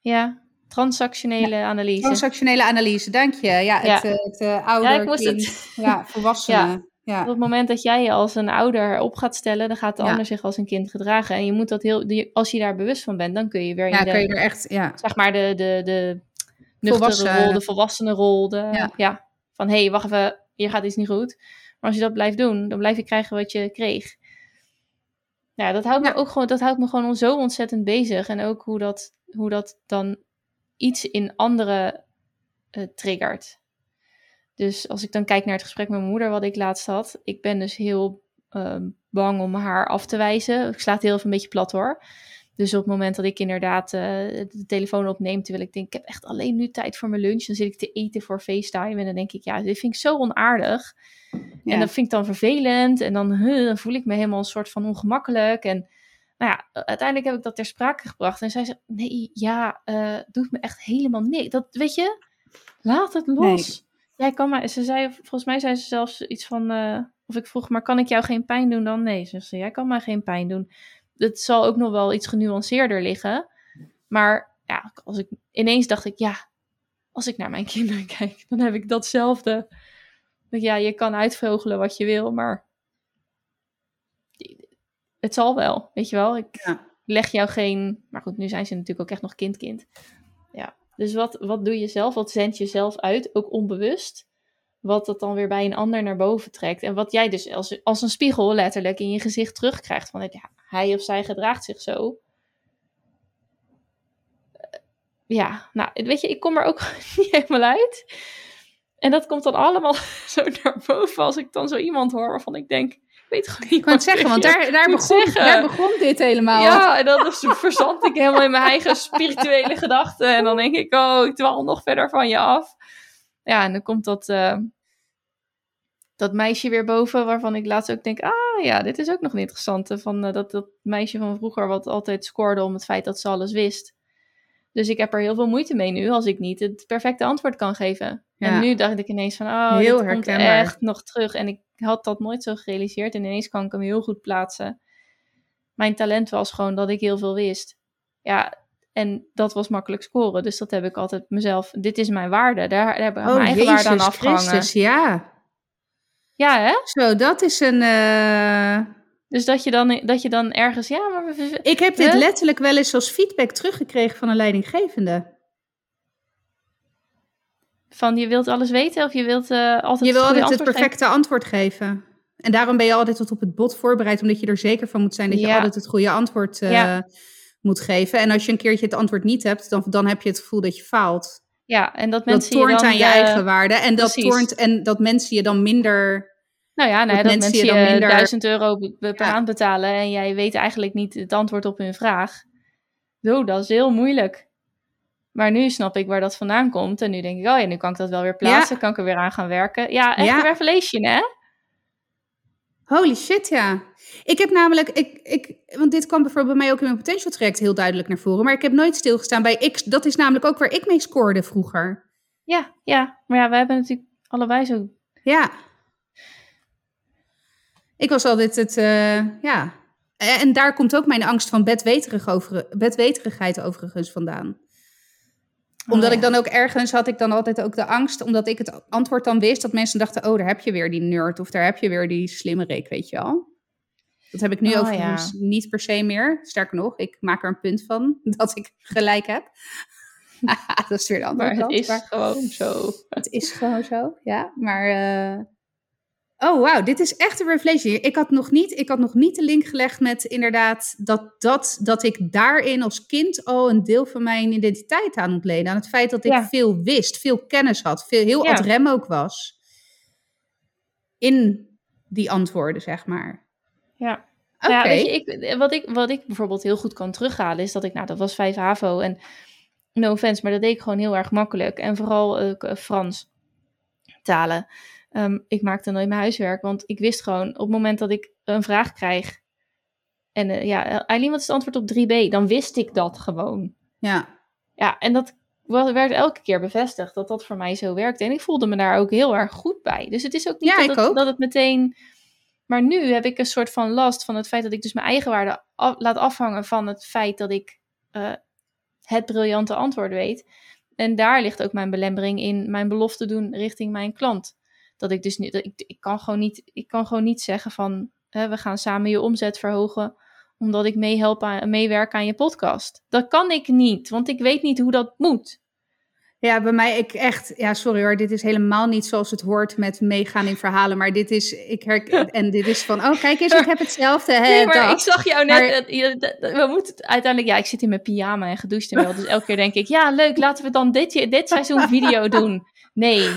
Ja, transactionele analyse. Transactionele analyse, dank je. Ja, Ja. het, eh, het eh, ouder, Ja, <laughs> kind, het. ja, volwassenen. Ja. Op het moment dat jij je als een ouder op gaat stellen, dan gaat de Ja. ander zich als een kind gedragen. En je moet dat heel, als je daar bewust van bent, dan kun je weer in Ja, de, kun je er echt, ja. zeg maar, de, de, de nuchtere Volwassen- rol, de volwassene rol. De, ja. Ja. van hé, hey, wacht even, hier gaat iets niet goed. Maar als je dat blijft doen, dan blijf je krijgen wat je kreeg. Ja, dat houdt, Ja. Me ook gewoon, dat houdt me gewoon zo ontzettend bezig. En ook hoe dat, hoe dat dan iets in anderen eh, triggert. Dus als ik dan kijk naar het gesprek met mijn moeder, wat ik laatst had. Ik ben dus heel ehm, bang om haar af te wijzen. Ik sla het heel even een beetje plat hoor. Dus op het moment dat ik inderdaad eh, de telefoon opneem, terwijl ik denk, ik heb echt alleen nu tijd voor mijn lunch. Dan zit ik te eten voor FaceTime en dan denk ik, ja, dit vind ik zo onaardig. Ja. En dat vind ik dan vervelend. En dan, huh, dan voel ik me helemaal een soort van ongemakkelijk. En nou ja, uiteindelijk heb ik dat ter sprake gebracht. En zij zei, nee, ja, eh doet me echt helemaal niks. Dat, weet je, laat het los. Jij kan maar, ze zei, volgens mij zei ze zelfs iets van, eh, of ik vroeg, maar kan ik jou geen pijn doen dan? Nee, ze zei, jij kan mij geen pijn doen. Het zal ook nog wel iets genuanceerder liggen. Maar ja, als ik, ineens dacht ik, ja, als ik naar mijn <laughs> kinderen kijk, dan heb ik datzelfde. Dat Ja, je kan uitvogelen wat je wil, maar het zal wel, weet je wel. Ik Ja. leg jou geen, maar goed, nu zijn ze natuurlijk ook echt nog kind-kind. Ja, dus wat, wat doe je zelf? Wat zend je zelf uit, ook onbewust? Wat dat dan weer bij een ander naar boven trekt. En wat jij dus als, als een spiegel letterlijk in je gezicht terugkrijgt. Van ja, hij of zij gedraagt zich zo. Eh, Ja, nou, weet je, ik kom er ook <laughs> niet helemaal uit. En dat komt dan allemaal <laughs> zo naar boven als ik dan zo iemand hoor waarvan ik denk, ik weet gewoon niet Ik kan het zeggen, want daar, daar, <laughs> begon, zeggen. daar begon dit helemaal. Ja, en dan verzand ik helemaal in mijn eigen spirituele gedachten. En dan denk ik, oh, ik dwaal nog verder van je af. Ja, en dan komt dat, eh, dat meisje weer boven, waarvan ik laatst ook denk, ah ja, dit is ook nog een interessante. Van eh, dat, dat meisje van vroeger wat altijd scoorde om het feit dat ze alles wist. Dus ik heb er heel veel moeite mee nu, als ik niet het perfecte antwoord kan geven. Ja. En nu dacht ik ineens van, oh, Heel dit komt echt nog terug. En ik had dat nooit zo gerealiseerd. En ineens kan ik hem heel goed plaatsen. Mijn talent was gewoon dat ik heel veel wist. Ja, en dat was makkelijk scoren. Dus dat heb ik altijd mezelf, dit is mijn waarde. Daar, daar heb ik Oh, mijn eigen waarde aan Jezus afgehangen. Christus, ja. Ja, hè? Zo, dat is een... eh, Dus dat je dan, dat je dan ergens, ja, maar... Ik heb dit letterlijk wel eens als feedback teruggekregen van een leidinggevende. Van je wilt alles weten of je wilt eh, altijd Je wil altijd het geven? perfecte antwoord geven. En daarom ben je altijd tot op het bot voorbereid, omdat je er zeker van moet zijn dat je Ja. altijd het goede antwoord eh, Ja. Moet geven. En als je een keertje het antwoord niet hebt, dan, dan heb je het gevoel dat je faalt. Ja, en dat Dat mensen je toont dan aan je de- eigen waarde. En dat, precies. toont, en dat mensen je dan minder. Nou ja, nee, dat dat, mensen je je, dan minder- 1000 euro per Ja. maand betalen en jij weet eigenlijk niet het antwoord op hun vraag. Zo, dat is heel moeilijk. Maar nu snap ik waar dat vandaan komt. En nu denk ik, oh ja, nu kan ik dat wel weer plaatsen. Kan ik er weer aan gaan werken. Ja, echt Ja. een revelation, hè? Holy shit, ja. Ik heb namelijk, ik, ik, want dit kwam bijvoorbeeld bij mij ook in mijn potential traject heel duidelijk naar voren. Maar ik heb nooit stilgestaan bij X. Dat is namelijk ook waar ik mee scoorde vroeger. Ja, ja. Maar ja, we hebben natuurlijk allebei zo... Ja. Ik was altijd het, eh, ja. En daar komt ook mijn angst van bedweterig over, bedweterigheid overigens vandaan. Omdat Oh, ik ja. dan ook ergens had ik dan altijd ook de angst, omdat ik het antwoord dan wist, dat mensen dachten, oh, daar heb je weer die nerd of daar heb je weer die slimmerik, weet je wel. Dat heb ik nu Oh, overigens niet per se meer. Sterker nog, ik maak er een punt van <laughs> dat ik gelijk heb. <laughs> dat is weer de andere Maar het is maar- gewoon zo. het is gewoon zo, ja. Maar, eh, oh wauw, dit is echt een revelation. Ik had, nog niet, ik had nog niet de link gelegd met inderdaad dat, dat, dat ik daarin als kind al een deel van mijn identiteit aan ontleden. Aan het feit dat ik Ja. veel wist, veel kennis had, veel, heel Ja. ad rem ook was. In die antwoorden, zeg maar. Ja. Ja, weet je, ik, wat, ik, wat ik bijvoorbeeld heel goed kan terughalen is dat ik, nou, dat was 5 HAVO en no offense, maar dat deed ik gewoon heel erg makkelijk. En vooral k- Frans talen. Ehm, ik maakte nooit mijn huiswerk, want ik wist gewoon op het moment dat ik een vraag krijg. En eh, ja, Eileen, wat is het antwoord op 3b? Dan wist ik dat gewoon. Ja. Ja, en dat werd elke keer bevestigd dat dat voor mij zo werkte. En ik voelde me daar ook heel erg goed bij. Dus het is ook niet Ja, dat, het, ook. dat het meteen. Maar nu heb ik een soort van last van het feit dat ik dus mijn eigen waarde af- laat afhangen van het feit dat ik eh, het briljante antwoord weet. En daar ligt ook mijn belemmering in mijn belofte doen richting mijn klant. Dat ik dus niet, dat ik, ik kan gewoon niet, ik kan gewoon niet zeggen van hè, we gaan samen je omzet verhogen omdat ik meehelp aan, meewerk aan je podcast. Dat kan ik niet, want ik weet niet hoe dat moet. Ja, bij mij, ik echt, ja, sorry hoor, dit is helemaal niet zoals het hoort met meegaan in verhalen, maar dit is, ik herk, <laughs> en dit is van, oh kijk eens, ik heb hetzelfde, hè, Nee, maar dat. ik zag jou net. Maar- eh, we moeten uiteindelijk. Ja, ik zit in mijn pyjama en gedoucht en wel. Dus elke keer denk ik, ja, leuk, laten we dan dit, dit seizoen video <laughs> doen. Nee,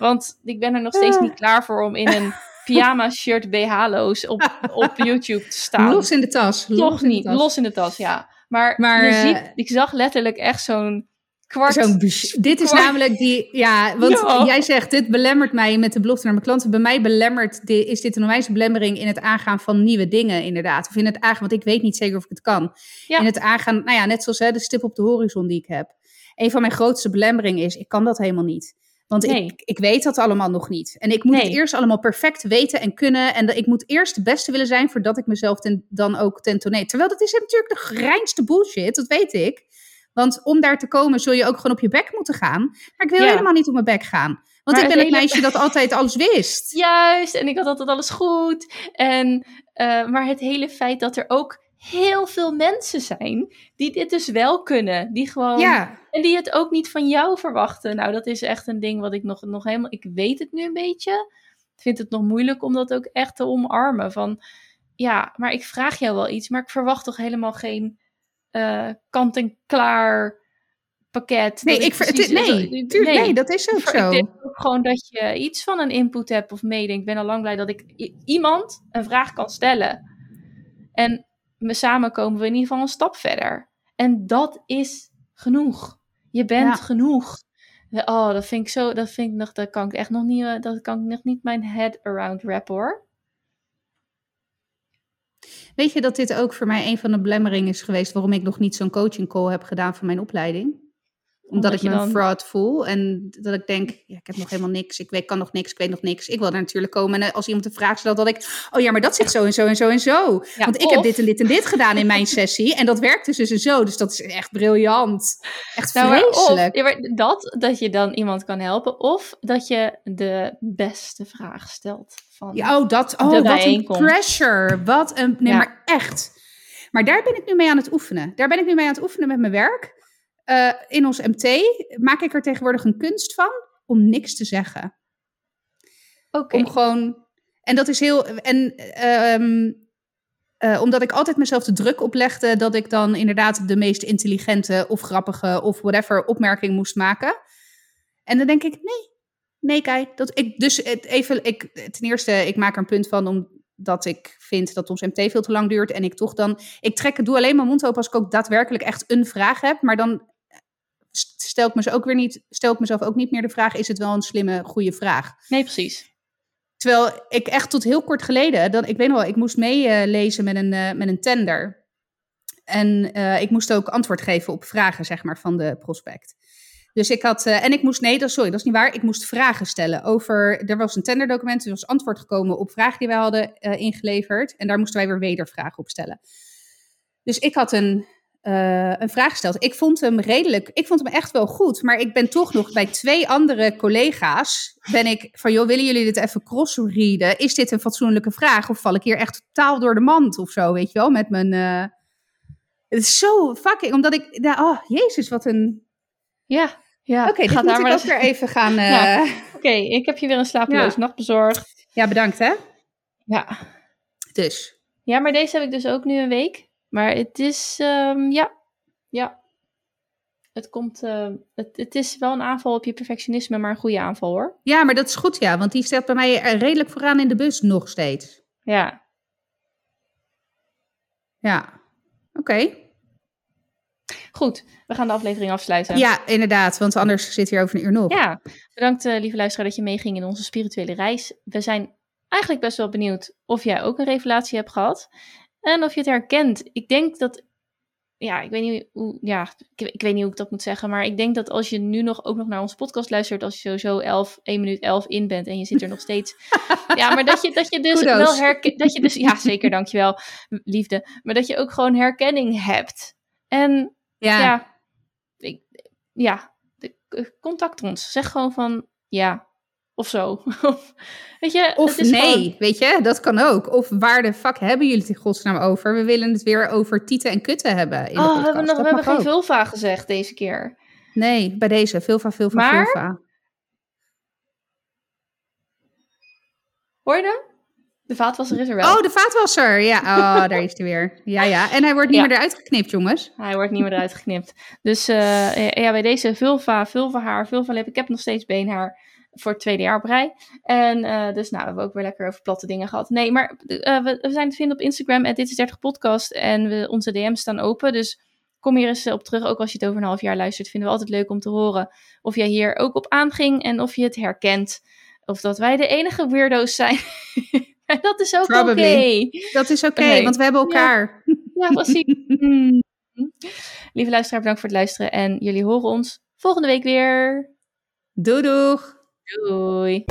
want ik ben er nog steeds niet klaar voor om in een <laughs> pyjama shirt BH-loos op, op YouTube te staan. Los in de tas. Toch los in de niet, tas. los in de tas, ja. Maar, Maar, je eh, ziet, ik zag letterlijk echt zo'n kwart. Zo'n dit is kwart- namelijk die, ja, want <laughs> jij zegt, dit belemmert mij met de belofte naar mijn klanten. Bij mij belemmert, is dit een onwijze belemmering in het aangaan van nieuwe dingen, inderdaad. Of in het aangaan, want ik weet niet zeker of ik het kan. Ja. In het aangaan, nou ja, net zoals hè, de stip op de horizon die ik heb. Een van mijn grootste belemmeringen is, ik kan dat helemaal niet. Want Nee. ik, ik weet dat allemaal nog niet. En ik moet het eerst allemaal perfect weten en kunnen. En ik moet eerst de beste willen zijn voordat ik mezelf ten, dan ook tentoneer. Terwijl dat is natuurlijk de reinste bullshit, dat weet ik. Want om daar te komen zul je ook gewoon op je bek moeten gaan. Maar ik wil Ja. helemaal niet op mijn bek gaan. Want Maar ik ben het hele- meisje dat altijd alles wist. <laughs> Juist, en ik had altijd alles goed. En, eh, maar het hele feit dat er ook heel veel mensen zijn die dit dus wel kunnen. Die gewoon, Ja, En die het ook niet van jou verwachten. Nou, dat is echt een ding wat ik nog, nog helemaal... Ik weet het nu een beetje. Ik vind het nog moeilijk om dat ook echt te omarmen. Van, ja, maar ik vraag jou wel iets, maar ik verwacht toch helemaal geen eh, kant-en-klaar pakket. nee, ik, het- nee, tuurlijk, nee, dat is ook ik zo. denk ook gewoon dat je iets van een input hebt of meedenkt. Ik ben al lang blij dat ik iemand een vraag kan stellen. En samen komen we in ieder geval een stap verder. En dat is genoeg. Je bent Ja. genoeg. Oh, dat vind ik zo, dat vind ik nog, dat kan ik echt nog niet, eh, dat kan ik nog niet mijn head around wrap hoor. Weet je dat dit ook voor mij een van de belemmeringen is geweest waarom ik nog niet zo'n coaching call heb gedaan voor mijn opleiding? Omdat, ik je me dan- fraud voel en dat ik denk, ja, ik heb nog helemaal niks, ik weet, kan nog niks, ik weet nog niks. Ik wil er natuurlijk komen en als iemand een vraag stelt, dat ik, oh ja, maar dat zit zo en zo en zo en zo. Ja, Want ik heb dit en dit en dit gedaan in mijn sessie en dat werkt dus dus en zo. Dus dat is echt briljant. Echt Nou, of- ja, dat, dat je dan iemand kan helpen, of dat je de beste vraag stelt. Van, Ja, oh, dat, oh, de wat een pressure. Wat een, nee, Ja. maar echt. Maar daar ben ik nu mee aan het oefenen. Daar ben ik nu mee aan het oefenen met mijn werk. Eh, in ons MT maak ik er tegenwoordig een kunst van om niks te zeggen. Oké. Om gewoon, En dat is heel. En ehm, eh, omdat ik altijd mezelf de druk oplegde dat ik dan inderdaad de meest intelligente of grappige of whatever opmerking moest maken. En dan denk ik, nee, nee, kijk. Dat ik, dus het even, ik, ten eerste, ik maak er een punt van omdat ik vind dat ons MT veel te lang duurt. En ik toch dan, ik trek, doe alleen mijn mond open als ik ook daadwerkelijk echt een vraag heb. Maar dan stel ik, mezelf ook weer niet, stel ik mezelf ook niet meer de vraag, is het wel een slimme, goede vraag? Nee, precies. Terwijl ik echt tot heel kort geleden, dan, ik weet nog wel, ik moest meelezen met, een, uh, met een tender. En uh, ik moest ook antwoord geven op vragen, zeg maar, van de prospect. Dus ik had, uh, en ik moest, nee, dat, sorry, dat is niet waar. Ik moest vragen stellen over, er was een tenderdocument, er was antwoord gekomen op vragen die wij hadden ingeleverd. En daar moesten wij weer wedervragen op stellen. Dus ik had een uh, een vraag gesteld. Ik vond hem redelijk, ik vond hem echt wel goed. Maar ik ben toch nog bij twee andere collega's. Ben ik van, joh, willen jullie dit even crossreaden? Is dit een fatsoenlijke vraag? Of val ik hier echt totaal door de mand of zo, weet je wel? Met mijn. Uh... Het is zo fucking, omdat ik. Nou, oh, jezus, wat een. Ja, ja. Oké, okay, moet ik ook weer even gaan. Uh... Ja. Oké, okay, ik heb je weer een slapeloos ja. nacht bezorgd. Ja, bedankt hè. Ja. Dus. Ja, maar deze heb ik dus ook nu een week. Maar het is, um, ja, ja. Het komt, uh, het, het is wel een aanval op je perfectionisme, maar een goede aanval hoor. Ja, maar dat is goed ja, want die staat bij mij redelijk vooraan in de bus nog steeds. Ja. Ja, oké. Goed, we gaan de aflevering afsluiten. Ja, inderdaad, want anders zit hier over een uur nog. Ja, bedankt uh, lieve luisteraar dat je meeging in onze spirituele reis. We zijn eigenlijk best wel benieuwd of jij ook een revelatie hebt gehad. En of je het herkent. Ik denk dat. Ja, ik weet niet hoe. Ja, ik, ik, weet niet hoe ik dat moet zeggen. Maar ik denk dat als je nu nog ook nog naar onze podcast luistert. Als je sowieso 11, 1 minuut 11 in bent. En je zit er nog steeds. <laughs> ja, maar dat je, dat je dus Kudos. wel herkent. Dat je dus. Ja, zeker, dankjewel. Liefde. Maar dat je ook gewoon herkenning hebt. En ja. Ja. Ik, ja contact ons. Zeg gewoon van. Ja, of zo. <laughs> weet je, of nee, gewoon... weet je, dat kan ook. Of waar de fuck hebben jullie het in godsnaam over? We willen het weer over tieten en kutten hebben. In oh, de we hebben, nog, we hebben geen vulva gezegd deze keer. Nee, bij deze. Vulva, vulva, maar... vulva. Hoor je hem? De vaatwasser is er wel. Oh, de vaatwasser. Ja, oh, daar is hij weer. Ja, ja. En hij wordt niet Ja. meer eruit geknipt, jongens. Hij wordt niet meer eruit geknipt. Dus eh, ja, bij deze vulva, vulva haar, vulva lip. Ik heb nog steeds beenhaar voor het tweede jaar op rij. En eh, dus nou, we hebben ook weer lekker over platte dingen gehad. Nee, maar eh, we, we zijn te vinden op Instagram. En dit is 30 podcast. En we, onze DM's staan open. Dus kom hier eens op terug. Ook als je het over een half jaar luistert. Vinden we altijd leuk om te horen. Of jij hier ook op aanging. En of je het herkent. Of dat wij de enige weirdo's zijn. <laughs> en dat is ook oké. Dat is oké, Oké. want we hebben elkaar. Ja, precies. <laughs> Mm. Lieve luisteraar, bedankt voor het luisteren. En jullie horen ons volgende week weer. Doei doeg. Doei.